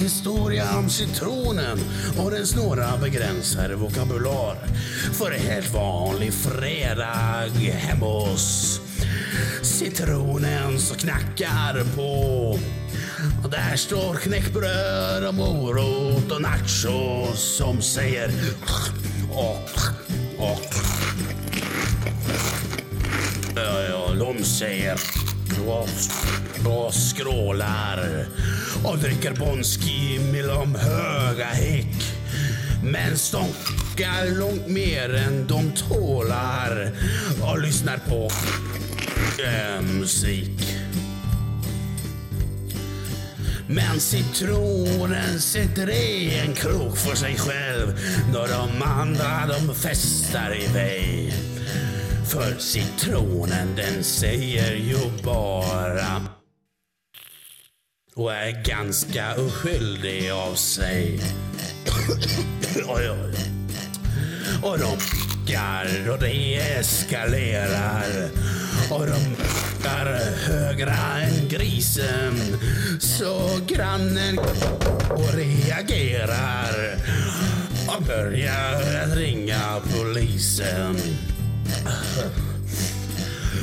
Historia om citronen og den snåra begränsade vokabular. For helt vanlig fredag hjemme hos citronen som knackar på. Og der står knäckbröd og morot og nachos som sier og, og, Ja, ja, de säger skrålar och dricker Bonski med de höga häck. Men de k***ar långt mer än de tålar och lyssnar på musik. Men citronen sitter i en krok för sig själv när de andra de festar iväg. För citronen den säger ju bara och är ganska oskyldig av sig. oj, oj. Och de pickar och det eskalerar. Och de pickar högre än grisen. Så grannen och reagerar och börjar ringa polisen.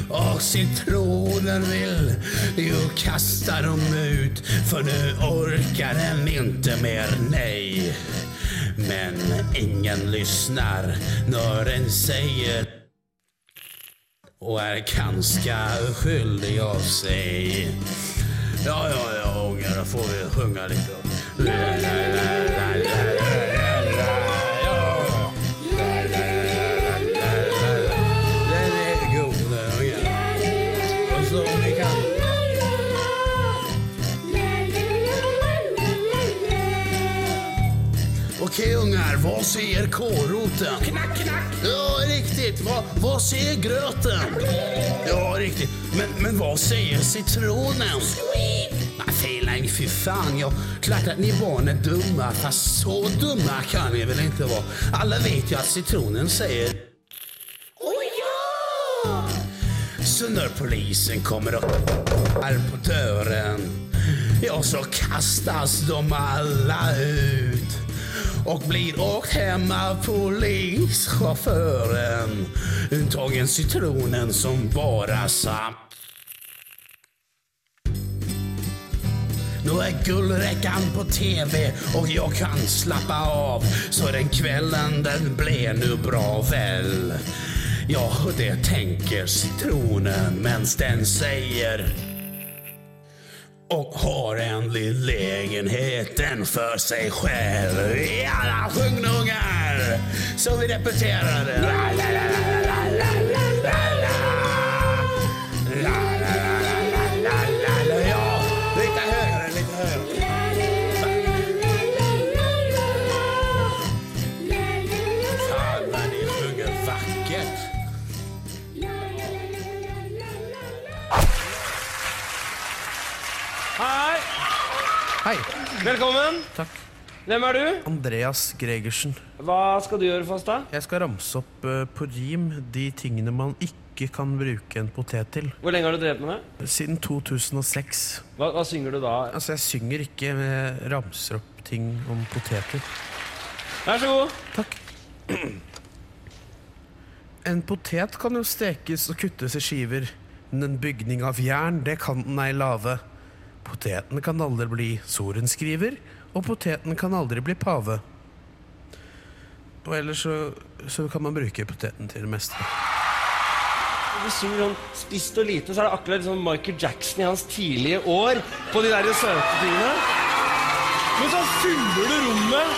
Och citronen vill ju kasta dem ut för nu orkar den inte mer, nej. Men ingen lyssnar när den säger och är ganska skyldig av sig. Ja, ja, ja ungar, då får vi sjunga lite. La, la, la, Okej ungar, vad säger kålroten? Knack, knack! Ja, riktigt. Vad, vad säger gröten? Ja, riktigt. Men, men vad säger citronen? Nej, feeling, fy fan. Ja, klart att ni barn är dumma, fast så dumma kan ni väl inte vara. Alla vet ju att citronen säger Så när polisen kommer och är på dörren Ja, så kastas de alla ut och blir åkt hem av polischauffören. Untagen citronen som bara sa Nå er guldräckan på TV og jeg kan slappe av. Så den kvällen den ble nu bra vel. Ja, det tenker citronen mens den säger och har en liten lägenheten för sig själv. Jalla, alla nu ungar! Så vi repeterar Hei. Velkommen. Takk. Hvem er du? Andreas Gregersen. Hva skal du gjøre oss, da? Jeg skal ramse opp eh, på rim de tingene man ikke kan bruke en potet til. Hvor lenge har du drevet med det? Siden 2006. Hva, hva synger du da? Altså, jeg synger ikke, men jeg ramser opp ting om poteter. Vær så god. Takk. En potet kan jo stekes og kuttes i skiver, men en bygning av jern, det kan den ei lave. Poteten kan aldri bli sorenskriver, og poteten kan aldri bli pave. Og ellers så, så kan man bruke poteten til det meste. Hvis du sånn spist og lite, så er det akkurat liksom Michael Jackson i hans tidlige år på de der søte tingene. Men så fyller du rommet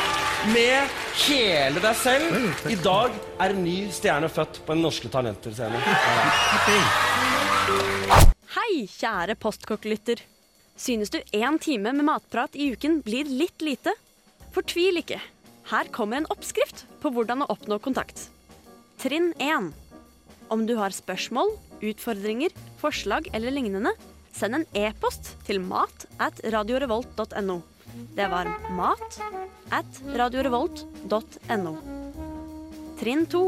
med hele deg selv. I dag er en ny stjerne født på en Norske Talenter-scene. Hei, kjære postkokk-lytter. Synes du én time med matprat i uken blir litt lite? Fortvil ikke. Her kommer en oppskrift på hvordan å oppnå kontakt. Trinn 1. Om du har spørsmål, utfordringer, forslag eller lignende, send en e-post til mat at radiorevolt.no. Det var mat at radiorevolt.no. Trinn 2.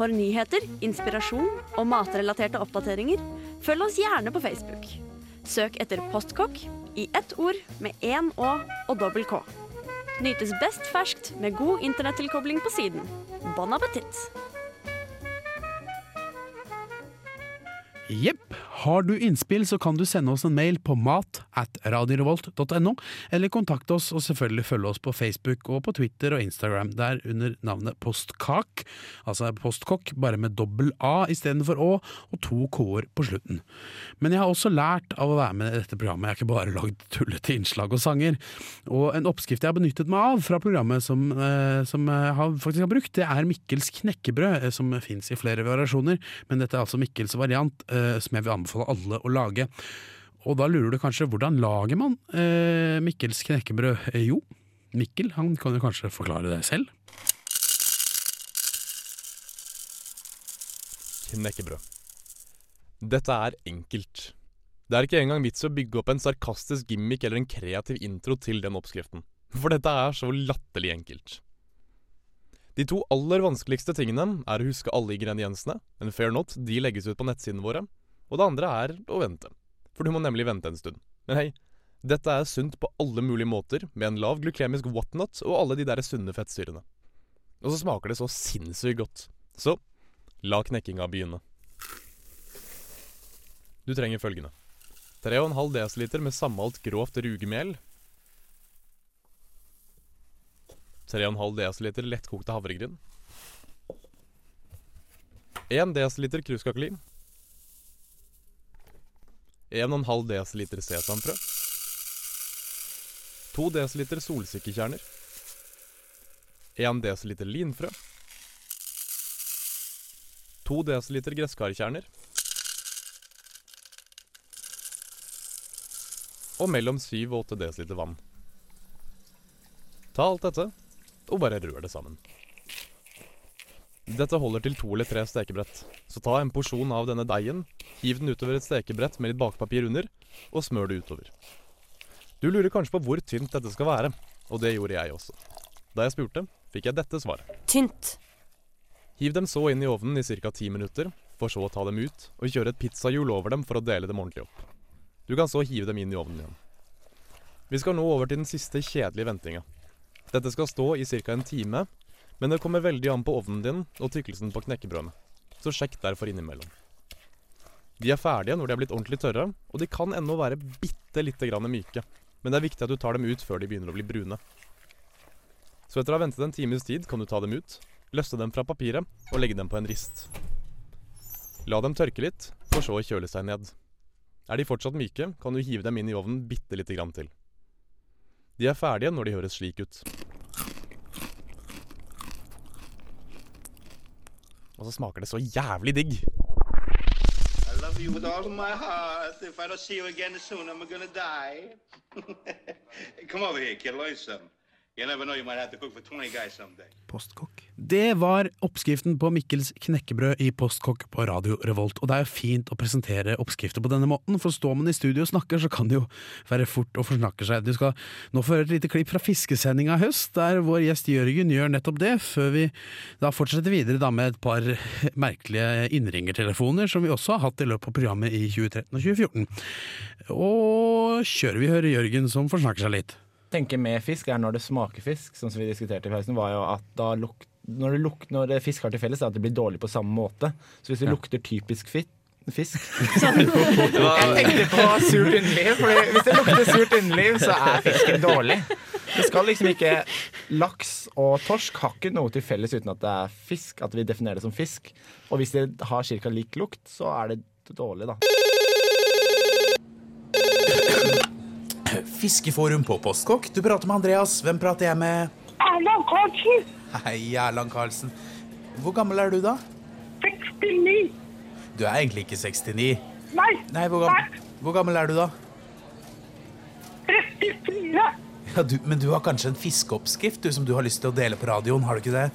For nyheter, inspirasjon og matrelaterte oppdateringer, følg oss gjerne på Facebook. Søk etter Postkokk i ett ord med én Å og dobbel K. Nytes best ferskt med god internettilkobling på siden. Bon appétit! Jepp. Har du innspill, så kan du sende oss en mail på mat at radiorevolt.no, eller kontakte oss og selvfølgelig følge oss på Facebook og på Twitter og Instagram, der under navnet Postkak, altså postkokk, bare med dobbel A istedenfor Å, og to K-er på slutten. Men jeg har også lært av å være med i dette programmet, jeg har ikke bare lagd tullete innslag og sanger. Og en oppskrift jeg har benyttet meg av fra programmet som, eh, som jeg har, faktisk har brukt, det er Mikkels knekkebrød, eh, som fins i flere variasjoner, men dette er altså Mikkels variant, eh, som jeg vil anbefale alle å lage. Og da lurer du kanskje hvordan lager man eh, Mikkels knekkebrød? Eh, jo, Mikkel han kan jo kanskje forklare det selv. knekkebrød. Dette er enkelt. Det er ikke engang vits å bygge opp en sarkastisk gimmick eller en kreativ intro til den oppskriften, for dette er så latterlig enkelt. De to aller vanskeligste tingene er å huske alle ingrediensene, men fair note, de legges ut på nettsidene våre, og det andre er å vente, for du må nemlig vente en stund. Men hei, dette er sunt på alle mulige måter, med en lav glykemisk whatnot og alle de der sunne fettsyrene. Og så smaker det så sinnssykt godt. Så la knekkinga begynne. Du trenger følgende. 3,5 dl med sammalt grovt rugemel. 3,5 dl lettkokte havregryn. 1 dl kruskakeli. 1,5 dl sesamfrø. 2 dl solsikkekjerner. 1 dl linfrø. 2 dl gresskarkjerner. Og mellom 7 og 8 dl vann. Ta alt dette, og bare rør det sammen. Dette holder til to eller tre stekebrett, så ta en porsjon av denne deigen, hiv den utover et stekebrett med litt bakepapir under, og smør det utover. Du lurer kanskje på hvor tynt dette skal være, og det gjorde jeg også. Da jeg spurte, fikk jeg dette svaret. Tynt. Hiv dem så inn i ovnen i ca. ti minutter, for så å ta dem ut og kjøre et pizzahjul over dem for å dele dem ordentlig opp. Du kan så hive dem inn i ovnen igjen. Vi skal nå over til den siste kjedelige ventinga. Dette skal stå i ca. en time, men det kommer veldig an på ovnen din og tykkelsen på knekkebrødene, så sjekk derfor innimellom. De er ferdige når de er blitt ordentlig tørre, og de kan ennå være bitte lite grann myke, men det er viktig at du tar dem ut før de begynner å bli brune. Så etter å ha ventet en times tid kan du ta dem ut, løsne dem fra papiret og legge dem på en rist. La dem tørke litt, for så å kjøle seg ned. Er de fortsatt myke, kan du hive dem inn i ovnen bitte lite grann til. De er ferdige når de høres slik ut. Og så smaker det så jævlig digg. I love you with all of my heart. If I don't see you again soon, I'm gonna die. Come over here, kid. Learn something. You never know, you might have to cook for 20 guys someday. Postkokk. Det var oppskriften på Mikkels knekkebrød i Postkokk på Radio Revolt. Og det er jo fint å presentere oppskrifter på denne måten, for står man i studio og snakker, så kan det jo være fort å forsnakke seg. Du skal nå få høre et lite klipp fra fiskesendinga i høst, der vår gjest Jørgen gjør nettopp det, før vi da fortsetter videre da med et par merkelige innringertelefoner, som vi også har hatt i løpet av programmet i 2013 og 2014. Og kjører vi hører Jørgen som forsnakker seg litt. Tenker med fisk er når det smaker fisk, sånn som vi diskuterte i pausen, var jo at da luk, når, det luk, når det fisk har til felles, er at det blir dårlig på samme måte. Så hvis det Ja. lukter typisk fitt, fisk sånn. Jeg tenkte på surt underliv, for hvis det lukter surt underliv, så er fisken dårlig. Det skal liksom ikke Laks og torsk har ikke noe til felles uten at det er fisk, at vi definerer det som fisk. Og hvis det har ca. lik lukt, så er det dårlig, da. Fiskeforum på Postkokk. Du prater med Andreas. Hvem prater jeg med? Erland Karlsen. Hei, Erland Karlsen. Hvor gammel er du, da? 69. Du er egentlig ikke 69. Nei. Nei, hvor, gammel, hvor gammel er du, da? 34. Ja, du, men du har kanskje en fiskeoppskrift du, som du har lyst til å dele på radioen, har du ikke det?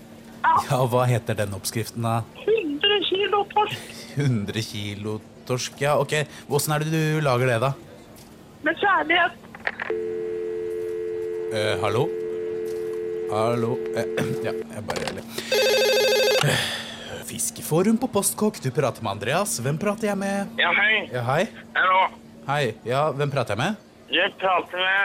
Ja, Hva heter den oppskriften, da? 100 kilo torsk 100 kilo torsk. Ja, ok. Åssen er det du lager det, da? med kjærlighet. Eh, hallo? Hallo? Eh, ja, jeg bare Fiskeforum på Postkokk. Du prater med Andreas. Hvem prater jeg med? Ja, hei. Ja, hei. Hallo. Hei. Ja, hvem prater jeg med? Jeg prater med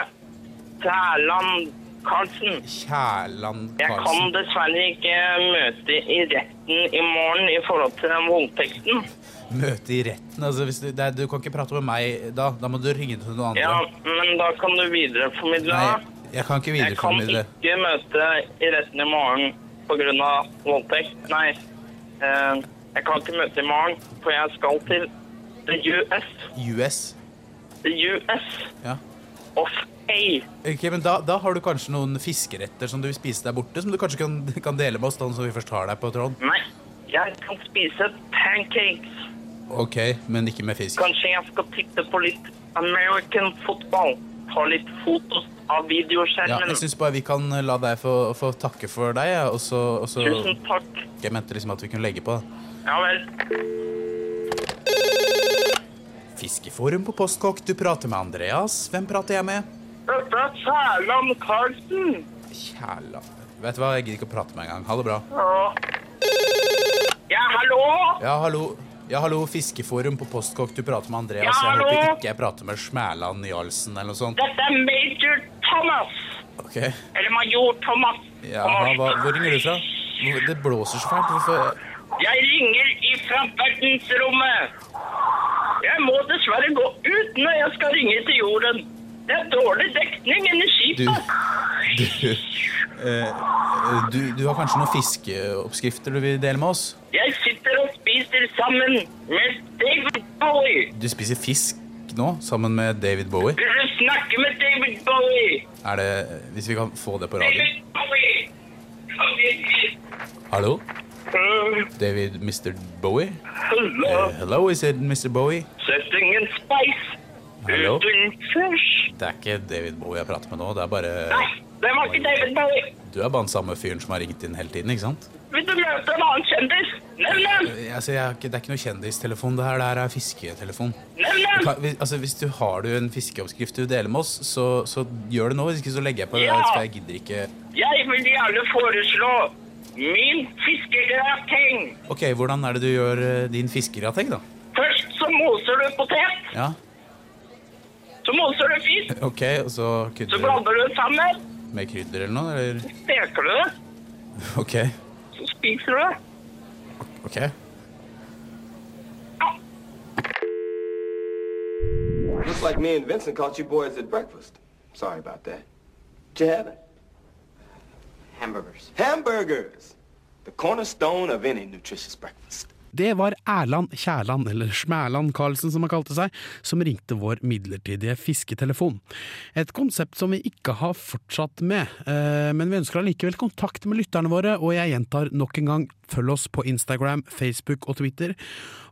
Tærland Karlsen. Kjærland Jeg kan dessverre ikke møte i retten i morgen i forhold til den voldtekten. Møte i retten. Altså, du, det du kan ikke prate med meg da. Da må du ringe til noen andre. Ja, men da kan du videreformidle. Nei, jeg kan ikke Jeg kan ikke møte i retten i morgen pga. voldtekt. Nei. Eh, jeg kan ikke møte i morgen, for jeg skal til the US. US. The US Ja. of A. Ok, men da, da har du kanskje noen fiskeretter som du vil spise der borte, som du kanskje kan, kan dele med oss, da, så vi først har deg på tråden? Nei, jeg kan spise pancakes. Ok, men ikke med fisk. Kanskje jeg skal titte på litt American football. Ta litt fotos av Ja, jeg syns bare vi kan la deg få, få takke for deg, ja, og så, og så Tusen takk. Jeg mente liksom at vi kunne legge på. Ja vel. Fiskeforum på Postkokk, du prater med Andreas. Hvem prater jeg med? Dette er Kjærland Karlsen. Kjærland Vet du hva, jeg gidder ikke å prate med engang. Ha det bra. Ja. Ja, hallo? Ja, hallo. Ja, hallo, Fiskeforum på Postkokk, du prater med Andreas. Ja, jeg hallo? håper ikke jeg prater med Smæland Jarlsen eller noe sånt. Dette er Major Thomas. Ok. Eller Major Thomas. Ja, hva, hvor ringer du fra? Det blåser så fælt. Hvorfor Jeg ringer ifra verdensrommet. Jeg må dessverre gå ut når jeg skal ringe til jorden. Det er dårlig dekning inni Du, skipet. du, eh, du, du har kanskje noen fiskeoppskrifter du vil dele med oss? Jeg sitter og spiser sammen med David Bowie. Du spiser fisk nå, sammen med David Bowie? Vil du snakke med David Bowie? Er det Hvis vi kan få det på radio? David Bowie! Hallo? David Mr. Bowie? Hello. Uh, hello, is it Mr. Bowie? Setting in spice. Hallo? Det er ikke David Bowie jeg prater med nå. Det er bare Nei, Det var ikke David Bowie. Du er bare den samme fyren som har ringt inn hele tiden, ikke sant? Vil du møte en annen kjendis? Nevn! Eh, Altså, jeg ikke, det er ikke noe kjendistelefon. Det her, det her er fisketelefon. Nevn dem! kan- hvis- Altså, hvis du har du en fiskeoppskrift du deler med oss, så, så gjør det nå. Hvis ikke så legger jeg på. Ja. For jeg gidder ikke Jeg vil gjerne foreslå min fiskegrateng. Ok, hvordan er det du gjør eh, din fiskegrateng, da? Først så moser du potet, Ja, så moser du fisk, ok, og så så blander du det sammen, med krydder eller noe, eller? steker du det, Ok, så spiser du det. ok. Looks like me and Vincent caught you boys at breakfast. Sorry about that. Did you have it? Hamburgers. Hamburgers! The cornerstone of any nutritious breakfast. Det var Erland Kjærland, eller Smæland Karlsen som han kalte seg, som ringte vår midlertidige fisketelefon. Et konsept som vi ikke har fortsatt med, eh, men vi ønsker allikevel kontakt med lytterne våre, og jeg gjentar nok en gang, følg oss på Instagram, Facebook og Twitter,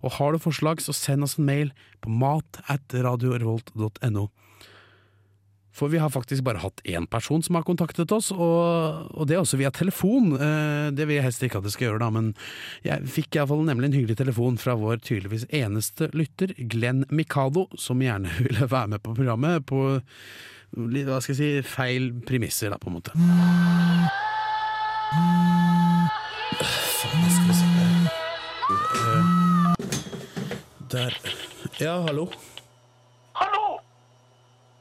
og har du forslag så send oss en mail på mat at radiorevolt.no. For vi har faktisk bare hatt én person som har kontaktet oss, og, og det er også via telefon. Eh, det vil jeg helst ikke at det skal gjøre, da, men jeg fikk iallfall nemlig en hyggelig telefon fra vår tydeligvis eneste lytter, Glenn Mikado, som gjerne ville være med på programmet på hva skal jeg si, feil premisser, da, på en måte. Faen, skal vi se Der. Ja? Hallo!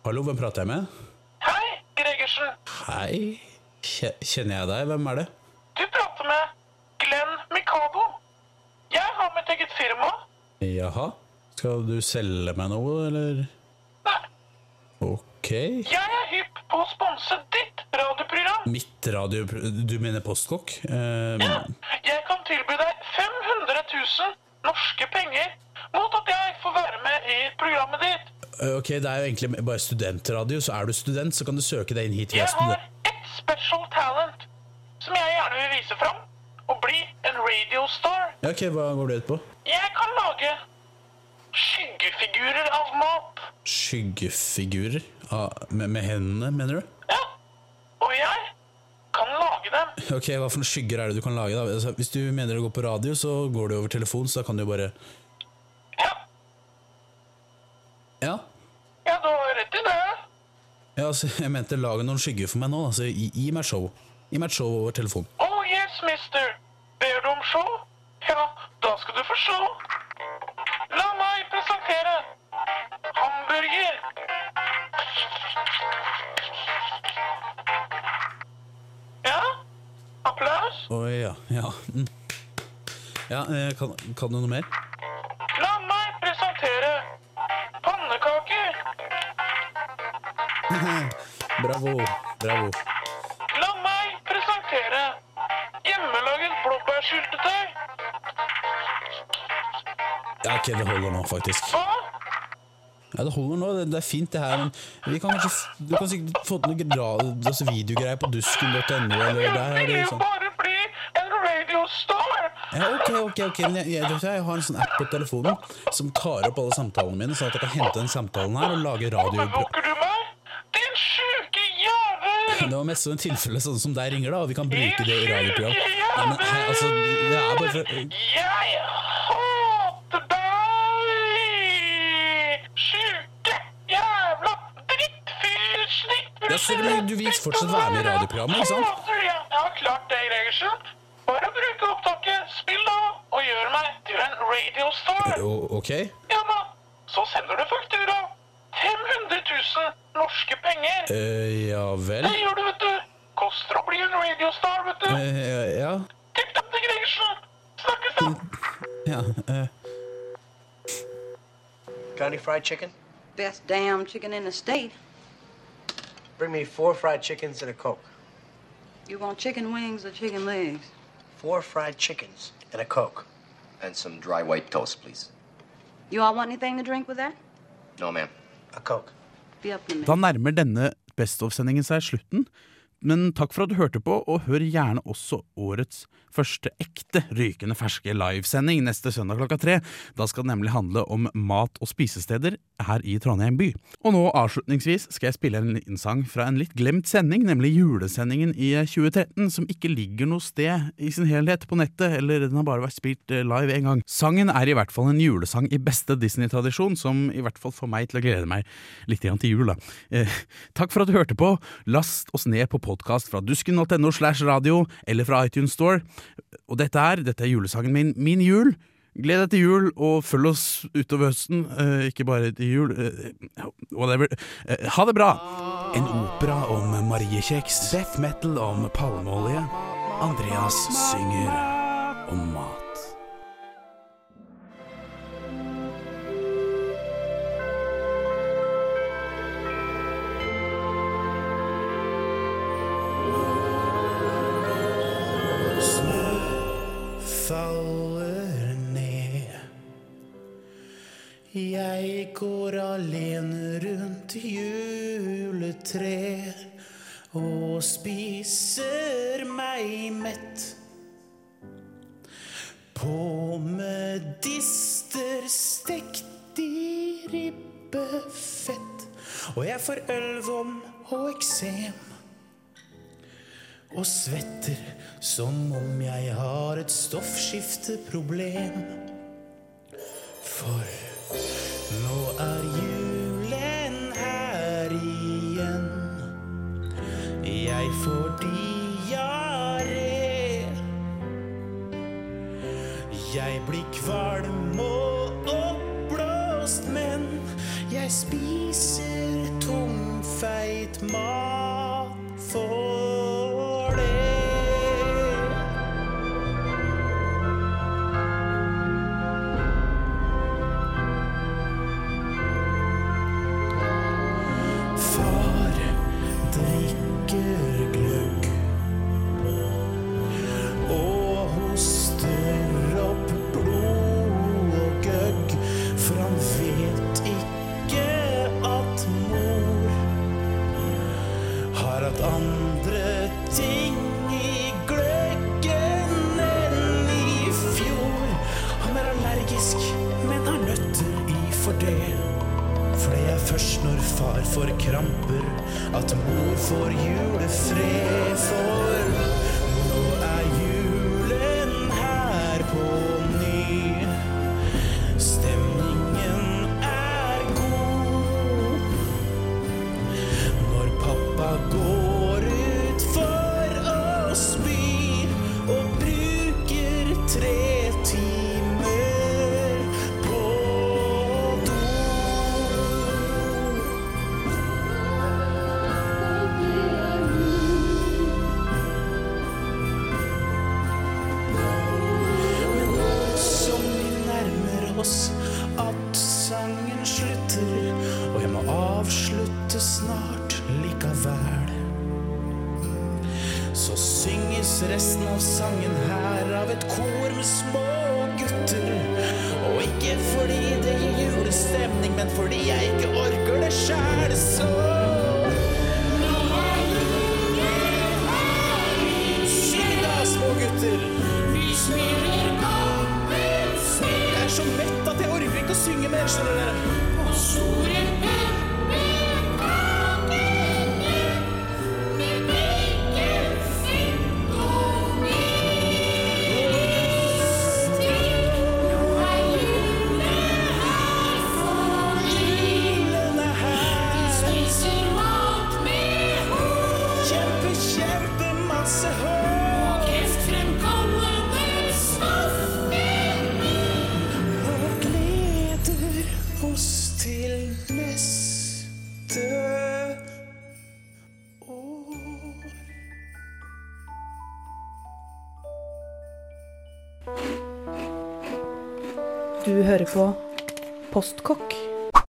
Hallo, hvem prater jeg med? Hei, Gregersen. Hei. Kjenner jeg deg? Hvem er det? Du prater med Glenn Mikado. Jeg har mitt eget firma. Jaha. Skal du selge meg noe, eller? Nei. Ok. Jeg er hypp på å sponse ditt radioprogram. Mitt radio... Du mener Postkokk? Eh, Jeg kan tilby deg 500 000 norske penger mot at jeg får være med i programmet ditt. Ok, det er jo egentlig bare studentradio, så er du student, så kan du søke deg inn hit Jeg har ett special talent som jeg gjerne vil vise fram. Og bli en radiostar. Ja, ok, hva går det ut på? Jeg kan lage skyggefigurer av mat. Skyggefigurer? Ah, med, med hendene, mener du? Ja. Og jeg kan lage dem. Ok, hva for noen skygger er det du kan lage da? Altså, hvis du mener det går på radio, så går det over telefon, så da kan du jo bare... Ja. Ja, du har rett i det. Ja, altså, jeg mente lage noen skygger for meg nå, altså, gi, gi meg show. Gi meg et show over telefon. Oh yes, mister. Ber du om show? Ja, da skal du få show. La meg presentere hamburger. Ja? Applaus? Oi, ja, ja. Mm. Ja, eh, kan, kan du noe mer? bravo, bravo. La meg presentere hjemmelaget blåbærsyltetøy. Ja, ok, det holder nå, faktisk. Hva? Ja, det holder nå, det, det er fint det her, men vi kan kanskje, du kan sikkert få til noe gra- altså, videogreier på dusken.no, er Vil jo sånn. bare bli en radiostar. Ja, ok, ok, ok, men jeg, jeg, jeg har en sånn app på telefonen som tar opp alle samtalene mine, sånn at jeg kan hente den samtalen her og lage radio. Våkner du meg? Din sjuke jævel! Det var mest sånn tilfelle sånn som deg ringer, da, og vi kan bruke det i radioprogram. Nei, men hei, altså, det bare for Jeg hater deg! Sjuke jævla drittfyr! Snittbrød! Ja, du vil fortsatt være med i radioprogrammet, ikke sant? Jeg har klart det, Gregersen. Til en radiostar. Ok. Ja da, så sender du faktura. 500 000 norske penger. Eh, ja vel. Det gjør du, vet du. Koster å bli en radiostar, vet du. Eh, ja. Tipp topp til Gregersen. Snakkes da. ja eh. Got any fried chicken? Best damn chicken in the state. Bring me four fried chickens and a Coke. You want chicken wings or chicken legs? Four fried chickens and a Coke. And some dry white toast, please. You all want anything to drink with that? No, ma'am. A Coke. Be up in a. Da nærmer denne Best of-sendingen seg slutten. Men takk for at du hørte på, og hør gjerne også årets første ekte rykende ferske livesending neste søndag klokka tre. Da skal det nemlig handle om mat og spisesteder her i Trondheim by. Og nå avslutningsvis skal jeg spille en liten sang fra en litt glemt sending, nemlig julesendingen i 2013, som ikke ligger noe sted i sin helhet på nettet, eller den har bare vært spilt eh, live en gang. Sangen er i hvert fall en julesang i beste Disney-tradisjon, som i hvert fall får meg til å glede meg litt igjen til jul, da. Eh, takk for at du hørte på. Last oss ned på podkast fra dusken.no slash radio, eller fra iTunes Store. Og dette er, dette er julesangen min, Min jul. Gled deg til jul, og følg oss utover høsten. Eh, ikke bare til jul. eh, whatever. Eh, ha det bra! En opera om mariekjeks. Death metal om palmeolje. Andreas synger om mat. Jeg går alene rundt juletre og spiser meg mett. På medister stekt i ribbefett. Og jeg får ølvom og eksem og svetter som om jeg har et stoffskifteproblem. tomorrow. Hører på.